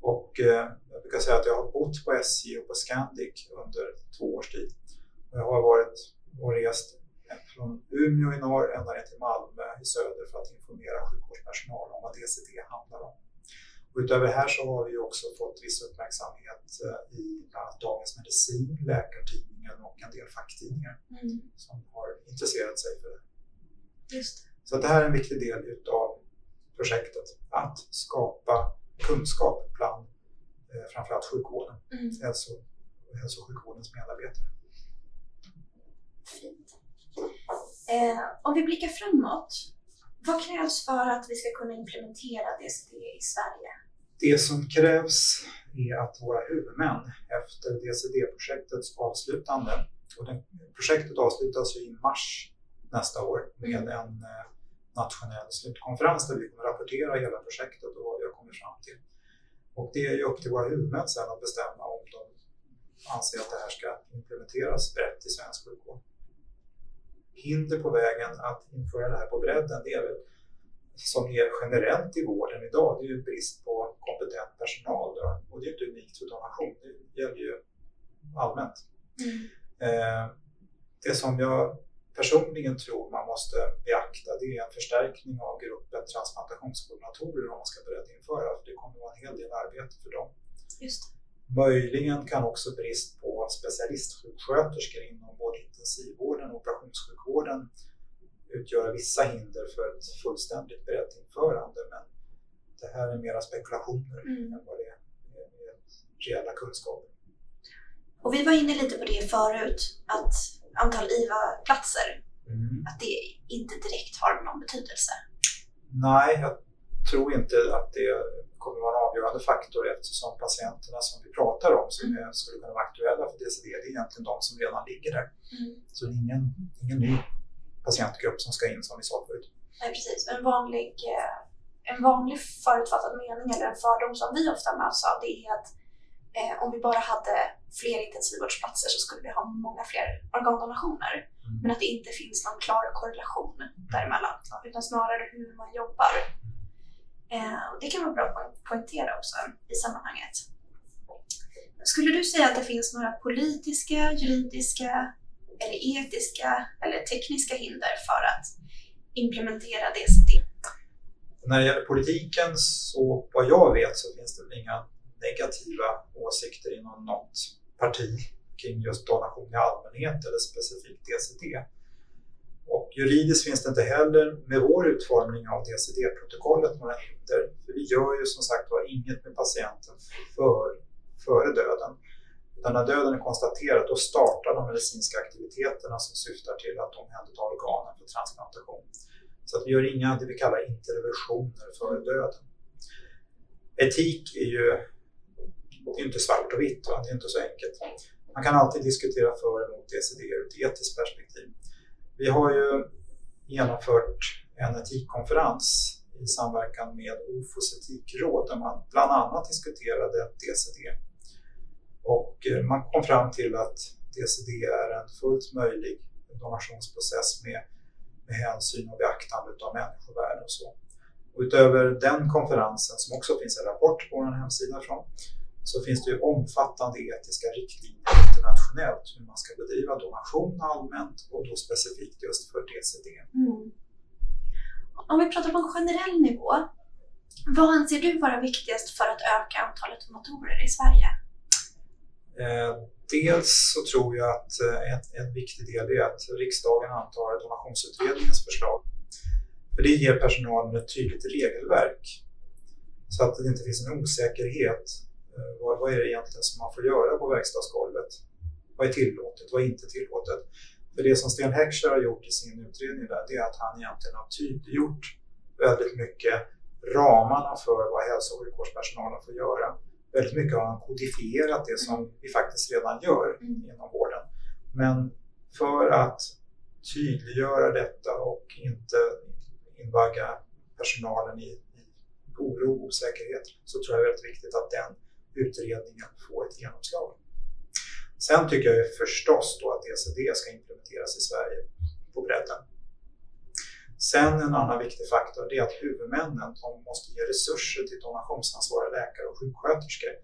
Och eh, jag brukar säga att jag har bott på SJ och på Scandic under två års tid. Jag har varit och rest från Umeå i norr ända ner till Malmö i söder för att informera sjukvårdspersonal om vad DCD handlar om. Och utöver det här så har vi också fått viss uppmärksamhet eh, i bland annat Dagens Medicin, Läkartidningen och en del facktidningar mm. som har intresserat sig för det. Just. Så det här är en viktig del utav projektet, att skapa kunskap bland eh, framförallt sjukvården, mm. hälso, hälso och sjukvårdens medarbetare. Fint. Eh, om vi blickar framåt, vad krävs för att vi ska kunna implementera DCD i Sverige? Det som krävs är att våra huvudmän efter DCD-projektets avslutande, och det, projektet avslutas ju i mars nästa år med en eh, nationell slutkonferens där vi kommer rapportera hela projektet och vad vi har kommit fram till. Och det är ju upp till våra huvudmän sen att bestämma om de anser att det här ska implementeras brett i svensk sjukvård hinder på vägen att införa det här på bredden, det är väl som är generellt i vården idag, det är ju brist på kompetent personal. Då. Och det är inte unikt för donation, det gäller ju allmänt. Mm. Eh, det som jag personligen tror man måste beakta det är en förstärkning av gruppen transplantationskoordinatorer om man ska börja införa, för det kommer att vara en hel del arbete för dem. Just. Möjligen kan också brist på specialistsjuksköterskor inom både intensivvården och operationssjukvården utgöra vissa hinder för ett fullständigt brett införande. Men det här är mera spekulationer mm. än vad det är, reella kunskaper. Och vi var inne lite på det förut, att antal IVA-platser, mm. att det inte direkt har någon betydelse. Nej, jag tror inte att det kommer vara en avgörande faktor eftersom patienterna som vi pratar om som mm. skulle kunna vara aktuella för DCD, det är egentligen de som redan ligger där. Mm. Så det är ingen, ingen ny patientgrupp som ska in som vi sa förut. Nej, precis. En vanlig, eh, en vanlig förutfattad mening eller en fördom som vi ofta möts av det är att eh, om vi bara hade fler intensivvårdsplatser så skulle vi ha många fler organdonationer. Mm. Men att det inte finns någon klar korrelation däremellan. Utan snarare hur man jobbar Eh, och det kan vara bra att poängtera också i sammanhanget. Skulle du säga att det finns några politiska, juridiska eller etiska eller tekniska hinder för att implementera DCT? När det gäller politiken så vad jag vet så finns det inga negativa åsikter inom något parti kring just donation i allmänhet eller specifikt DCT. Och juridiskt finns det inte heller med vår utformning av DCD-protokollet några hinder. För vi gör ju som sagt var inget med patienten för, före döden. Utan när döden är konstaterad då startar de medicinska aktiviteterna som syftar till att omhänderta organen för transplantation. Så att vi gör inga det vi kallar interventioner före döden. Etik är ju det är inte svart och vitt, va? det är inte så enkelt. Man kan alltid diskutera för och emot DCD ur ett etiskt perspektiv. Vi har ju genomfört en etikkonferens i samverkan med OFOS etikråd där man bland annat diskuterade DCD. Och eh, man kom fram till att DCD är en fullt möjlig donationsprocess med, med hänsyn och beaktande av människovärde och så. Och utöver den konferensen, som också finns en rapport på vår hemsida från, så finns det ju omfattande etiska riktlinjer internationellt hur man ska bedriva donation allmänt och då specifikt just för DCD. Mm. Om vi pratar på en generell nivå, vad anser du vara viktigast för att öka antalet donatorer i Sverige? Eh, dels så tror jag att eh, en, en viktig del är att riksdagen antar donationsutredningens förslag. För det ger personalen ett tydligt regelverk så att det inte finns en osäkerhet. Eh, vad, vad är det egentligen som man får göra på verkstadsgolvet? Vad är tillåtet? Vad är inte tillåtet? För det som Sten Heckscher har gjort i sin utredning där, det är att han egentligen har tydliggjort väldigt mycket ramarna för vad hälso och sjukvårdspersonalen får göra väldigt mycket har han kodifierat det som vi faktiskt redan gör mm. inom vården. Men för att tydliggöra detta och inte invagga personalen i, i oro och osäkerhet så tror jag det är väldigt viktigt att den utredningen få ett genomslag. Sen tycker jag förstås då att ECD ska implementeras i Sverige på bredden. Sen en annan viktig faktor är att huvudmännen måste ge resurser till donationsansvariga läkare och sjuksköterskor.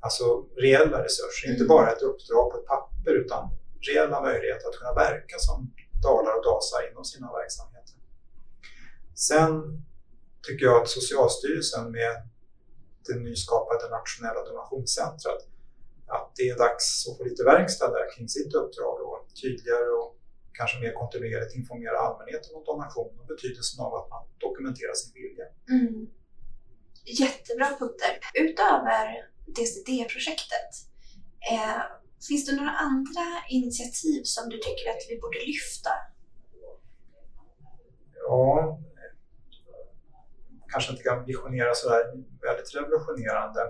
Alltså reella resurser, mm. inte bara ett uppdrag på ett papper utan reella möjligheter att kunna verka som dalar och dasar inom sina verksamheter. Sen tycker jag att Socialstyrelsen med det nyskapade nationella donationscentret att det är dags att få lite verkstad där kring sitt uppdrag och tydligare och kanske mer kontinuerligt informera allmänheten om donation och betydelsen av att man dokumenterar sin vilja. Mm. Jättebra punkter. Utöver DCD-projektet, eh, finns det några andra initiativ som du tycker att vi borde lyfta? Ja, kanske inte kan visionera sådär väldigt revolutionerande.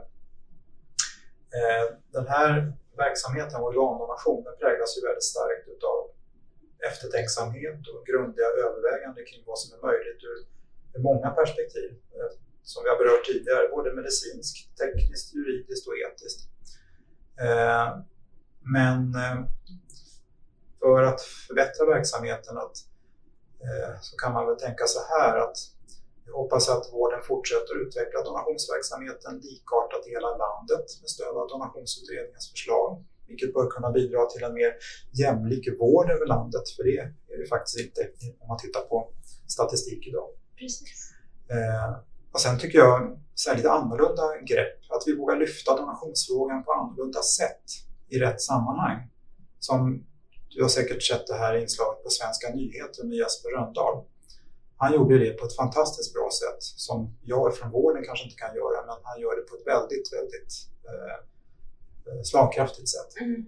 Eh, den här verksamheten, organdonation, den präglas ju väldigt starkt utav eftertänksamhet och grundliga överväganden kring vad som är möjligt ur, många perspektiv. Eh, som vi har berört tidigare, både medicinskt, tekniskt, juridiskt och etiskt. Eh, men för att förbättra verksamheten att, så kan man väl tänka så här att jag hoppas att vården fortsätter utveckla donationsverksamheten likartat i hela landet med stöd av donationsutredningens förslag vilket bör kunna bidra till en mer jämlik vård över landet, för det är det faktiskt inte om man tittar på statistik idag. Precis. Eh, och sen tycker jag så lite annorlunda grepp, att vi vågar lyfta donationsfrågan på annorlunda sätt i rätt sammanhang. Som du har säkert sett det här inslaget på Svenska nyheter med Jesper Röndahl. Han gjorde det på ett fantastiskt bra sätt som jag från vården kanske inte kan göra, men han gör det på ett väldigt, väldigt eh, Eh, slagkraftigt sätt. Mm.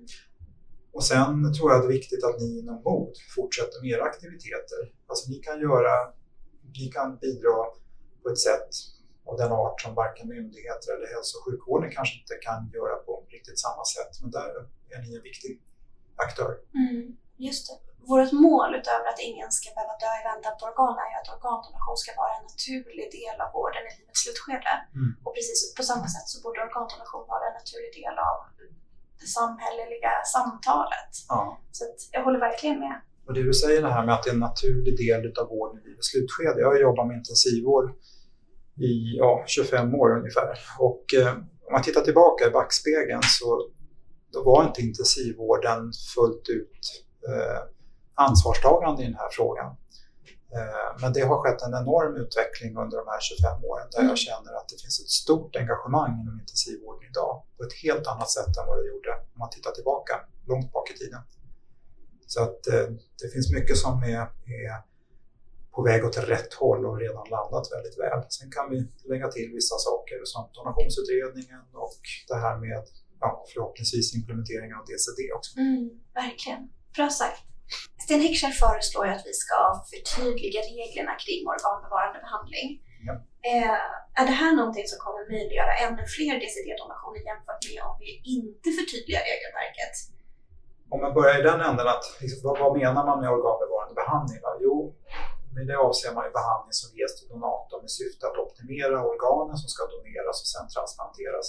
Och sen tror jag att det är viktigt att ni inom MOD fortsätter med era aktiviteter. Alltså ni kan göra, ni kan bidra på ett sätt av den art som varken myndigheter eller hälso och sjukvården kanske inte kan göra på riktigt samma sätt. Men där är ni en viktig aktör. Mm, just det vårt mål utöver att ingen ska behöva dö i väntan på organ är ju att organdonation ska vara en naturlig del av vården i livets slutskede. Mm. Och precis på samma sätt så borde organdonation vara en naturlig del av det samhälleliga samtalet. Ja. Så jag håller verkligen med. Och det du säger det här med att det är en naturlig del av vården i livets slutskede. Jag har jobbat med intensivvård i ja, 25 år ungefär. Och eh, om man tittar tillbaka i backspegeln så då var inte intensivvården fullt ut ansvarstagande i den här frågan. Eh, men det har skett en enorm utveckling under de här 25 åren där jag mm. känner att det finns ett stort engagemang inom intensivvården idag på ett helt annat sätt än vad det gjorde om man tittar tillbaka långt bak i tiden. Så att eh, det finns mycket som är, är på väg åt rätt håll och redan landat väldigt väl. Sen kan vi lägga till vissa saker som donationsutredningen och det här med ja, förhoppningsvis implementeringen av DCD också. Mm, verkligen. Bra sagt. Sten Heckscher föreslår att vi ska förtydliga reglerna kring organbevarande behandling. Ja. Eh, är det här någonting som kommer möjliggöra ännu fler DCD-donationer jämfört med om vi inte förtydligar regelverket? Om man börjar i den änden, att, liksom, vad, vad, menar man med organbevarande behandling? Va? Jo, med det avser man ju behandling som ges till donatorn med syfte att optimera organen som ska doneras och sedan transplanteras.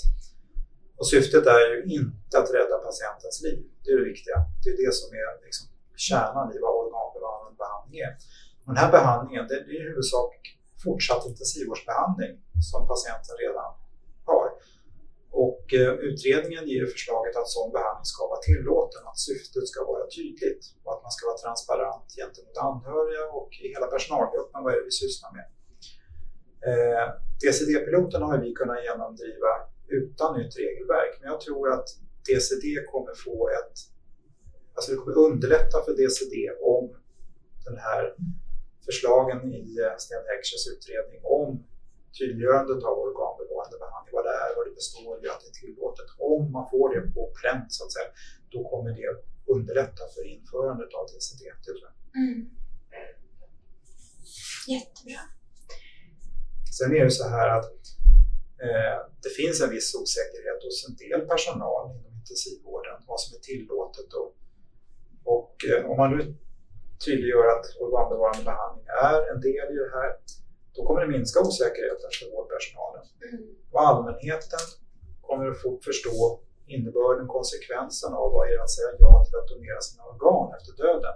Och syftet är ju inte att rädda patientens liv. Det är det viktiga. Det är det som är liksom, kärnan i vad organbevarande behandling är. Och den här behandlingen det är i huvudsak fortsatt intensivvårdsbehandling som patienten redan har. Och eh, utredningen ger förslaget att sån behandling ska vara tillåten, att syftet ska vara tydligt och att man ska vara transparent gentemot anhöriga och i hela personalgruppen. Vad är det vi sysslar med? Eh, DCD-piloten har vi kunnat genomdriva utan nytt regelverk, men jag tror att DCD kommer få ett... Alltså det kommer underlätta för DCD om den här förslagen i Sten Heckschers utredning om tydliggörandet av organbevarande behandling, vad det är, vad det består i, att det är tillåtet. Om man får det på pränt så att säga, då kommer det underlätta för införandet av DCD. Tror jag. Mm. Jättebra. Sen är det så här att det finns en viss osäkerhet hos en del personal inom intensivvården vad som är tillåtet. Och, och eh, om man nu tydliggör att organbevarande behandling är en del i det här då kommer det minska osäkerheten för vårdpersonalen. Mm. Och allmänheten kommer att få förstå innebörden, konsekvensen av vad är att säga ja till att donera sina organ efter döden.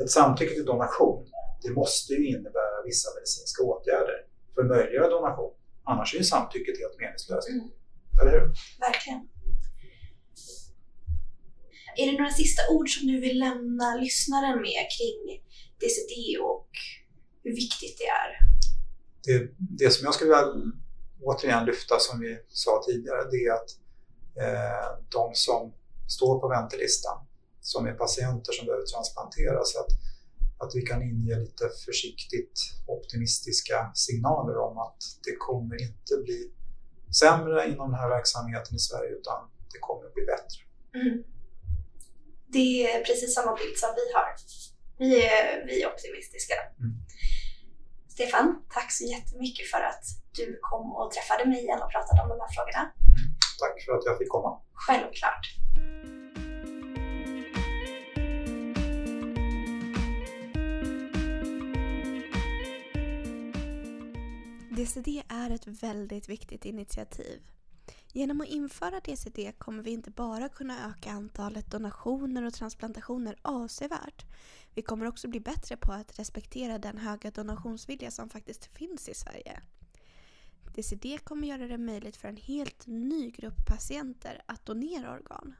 Ett samtycke till donation, det måste ju innebära vissa medicinska åtgärder för att möjliggöra donation. Annars är ju samtycket helt meningslöst. Mm. Eller hur? Verkligen. Är det några sista ord som du vill lämna lyssnaren med kring DCD och hur viktigt det är. Det, det som jag skulle vilja återigen lyfta som vi sa tidigare, det är att eh, de som står på väntelistan, som är patienter som behöver transplanteras, att, att vi kan inge lite försiktigt optimistiska signaler om att det kommer inte bli sämre inom den här verksamheten i Sverige utan det kommer bli bättre. Mm. Det är precis samma bild som vi har. Vi är, vi är optimistiska. Mm. Stefan, tack så jättemycket för att du kom och träffade mig igen och pratade om de här frågorna. Tack för att jag fick komma. Självklart. DCD är ett väldigt viktigt initiativ. Genom att införa DCD kommer vi inte bara kunna öka antalet donationer och transplantationer avsevärt. Vi kommer också bli bättre på att respektera den höga donationsvilja som faktiskt finns i Sverige. DCD kommer göra det möjligt för en helt ny grupp patienter att donera organ.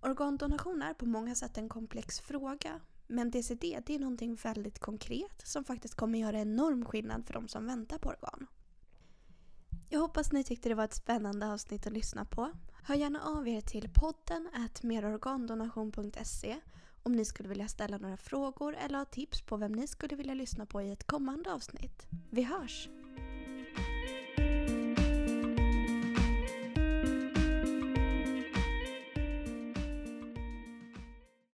Organdonation är på många sätt en komplex fråga men DCD det är någonting väldigt konkret som faktiskt kommer göra enorm skillnad för de som väntar på organ. Jag hoppas ni tyckte det var ett spännande avsnitt att lyssna på. Hör gärna av er till podden merorgandonation.se om ni skulle vilja ställa några frågor eller ha tips på vem ni skulle vilja lyssna på i ett kommande avsnitt. Vi hörs!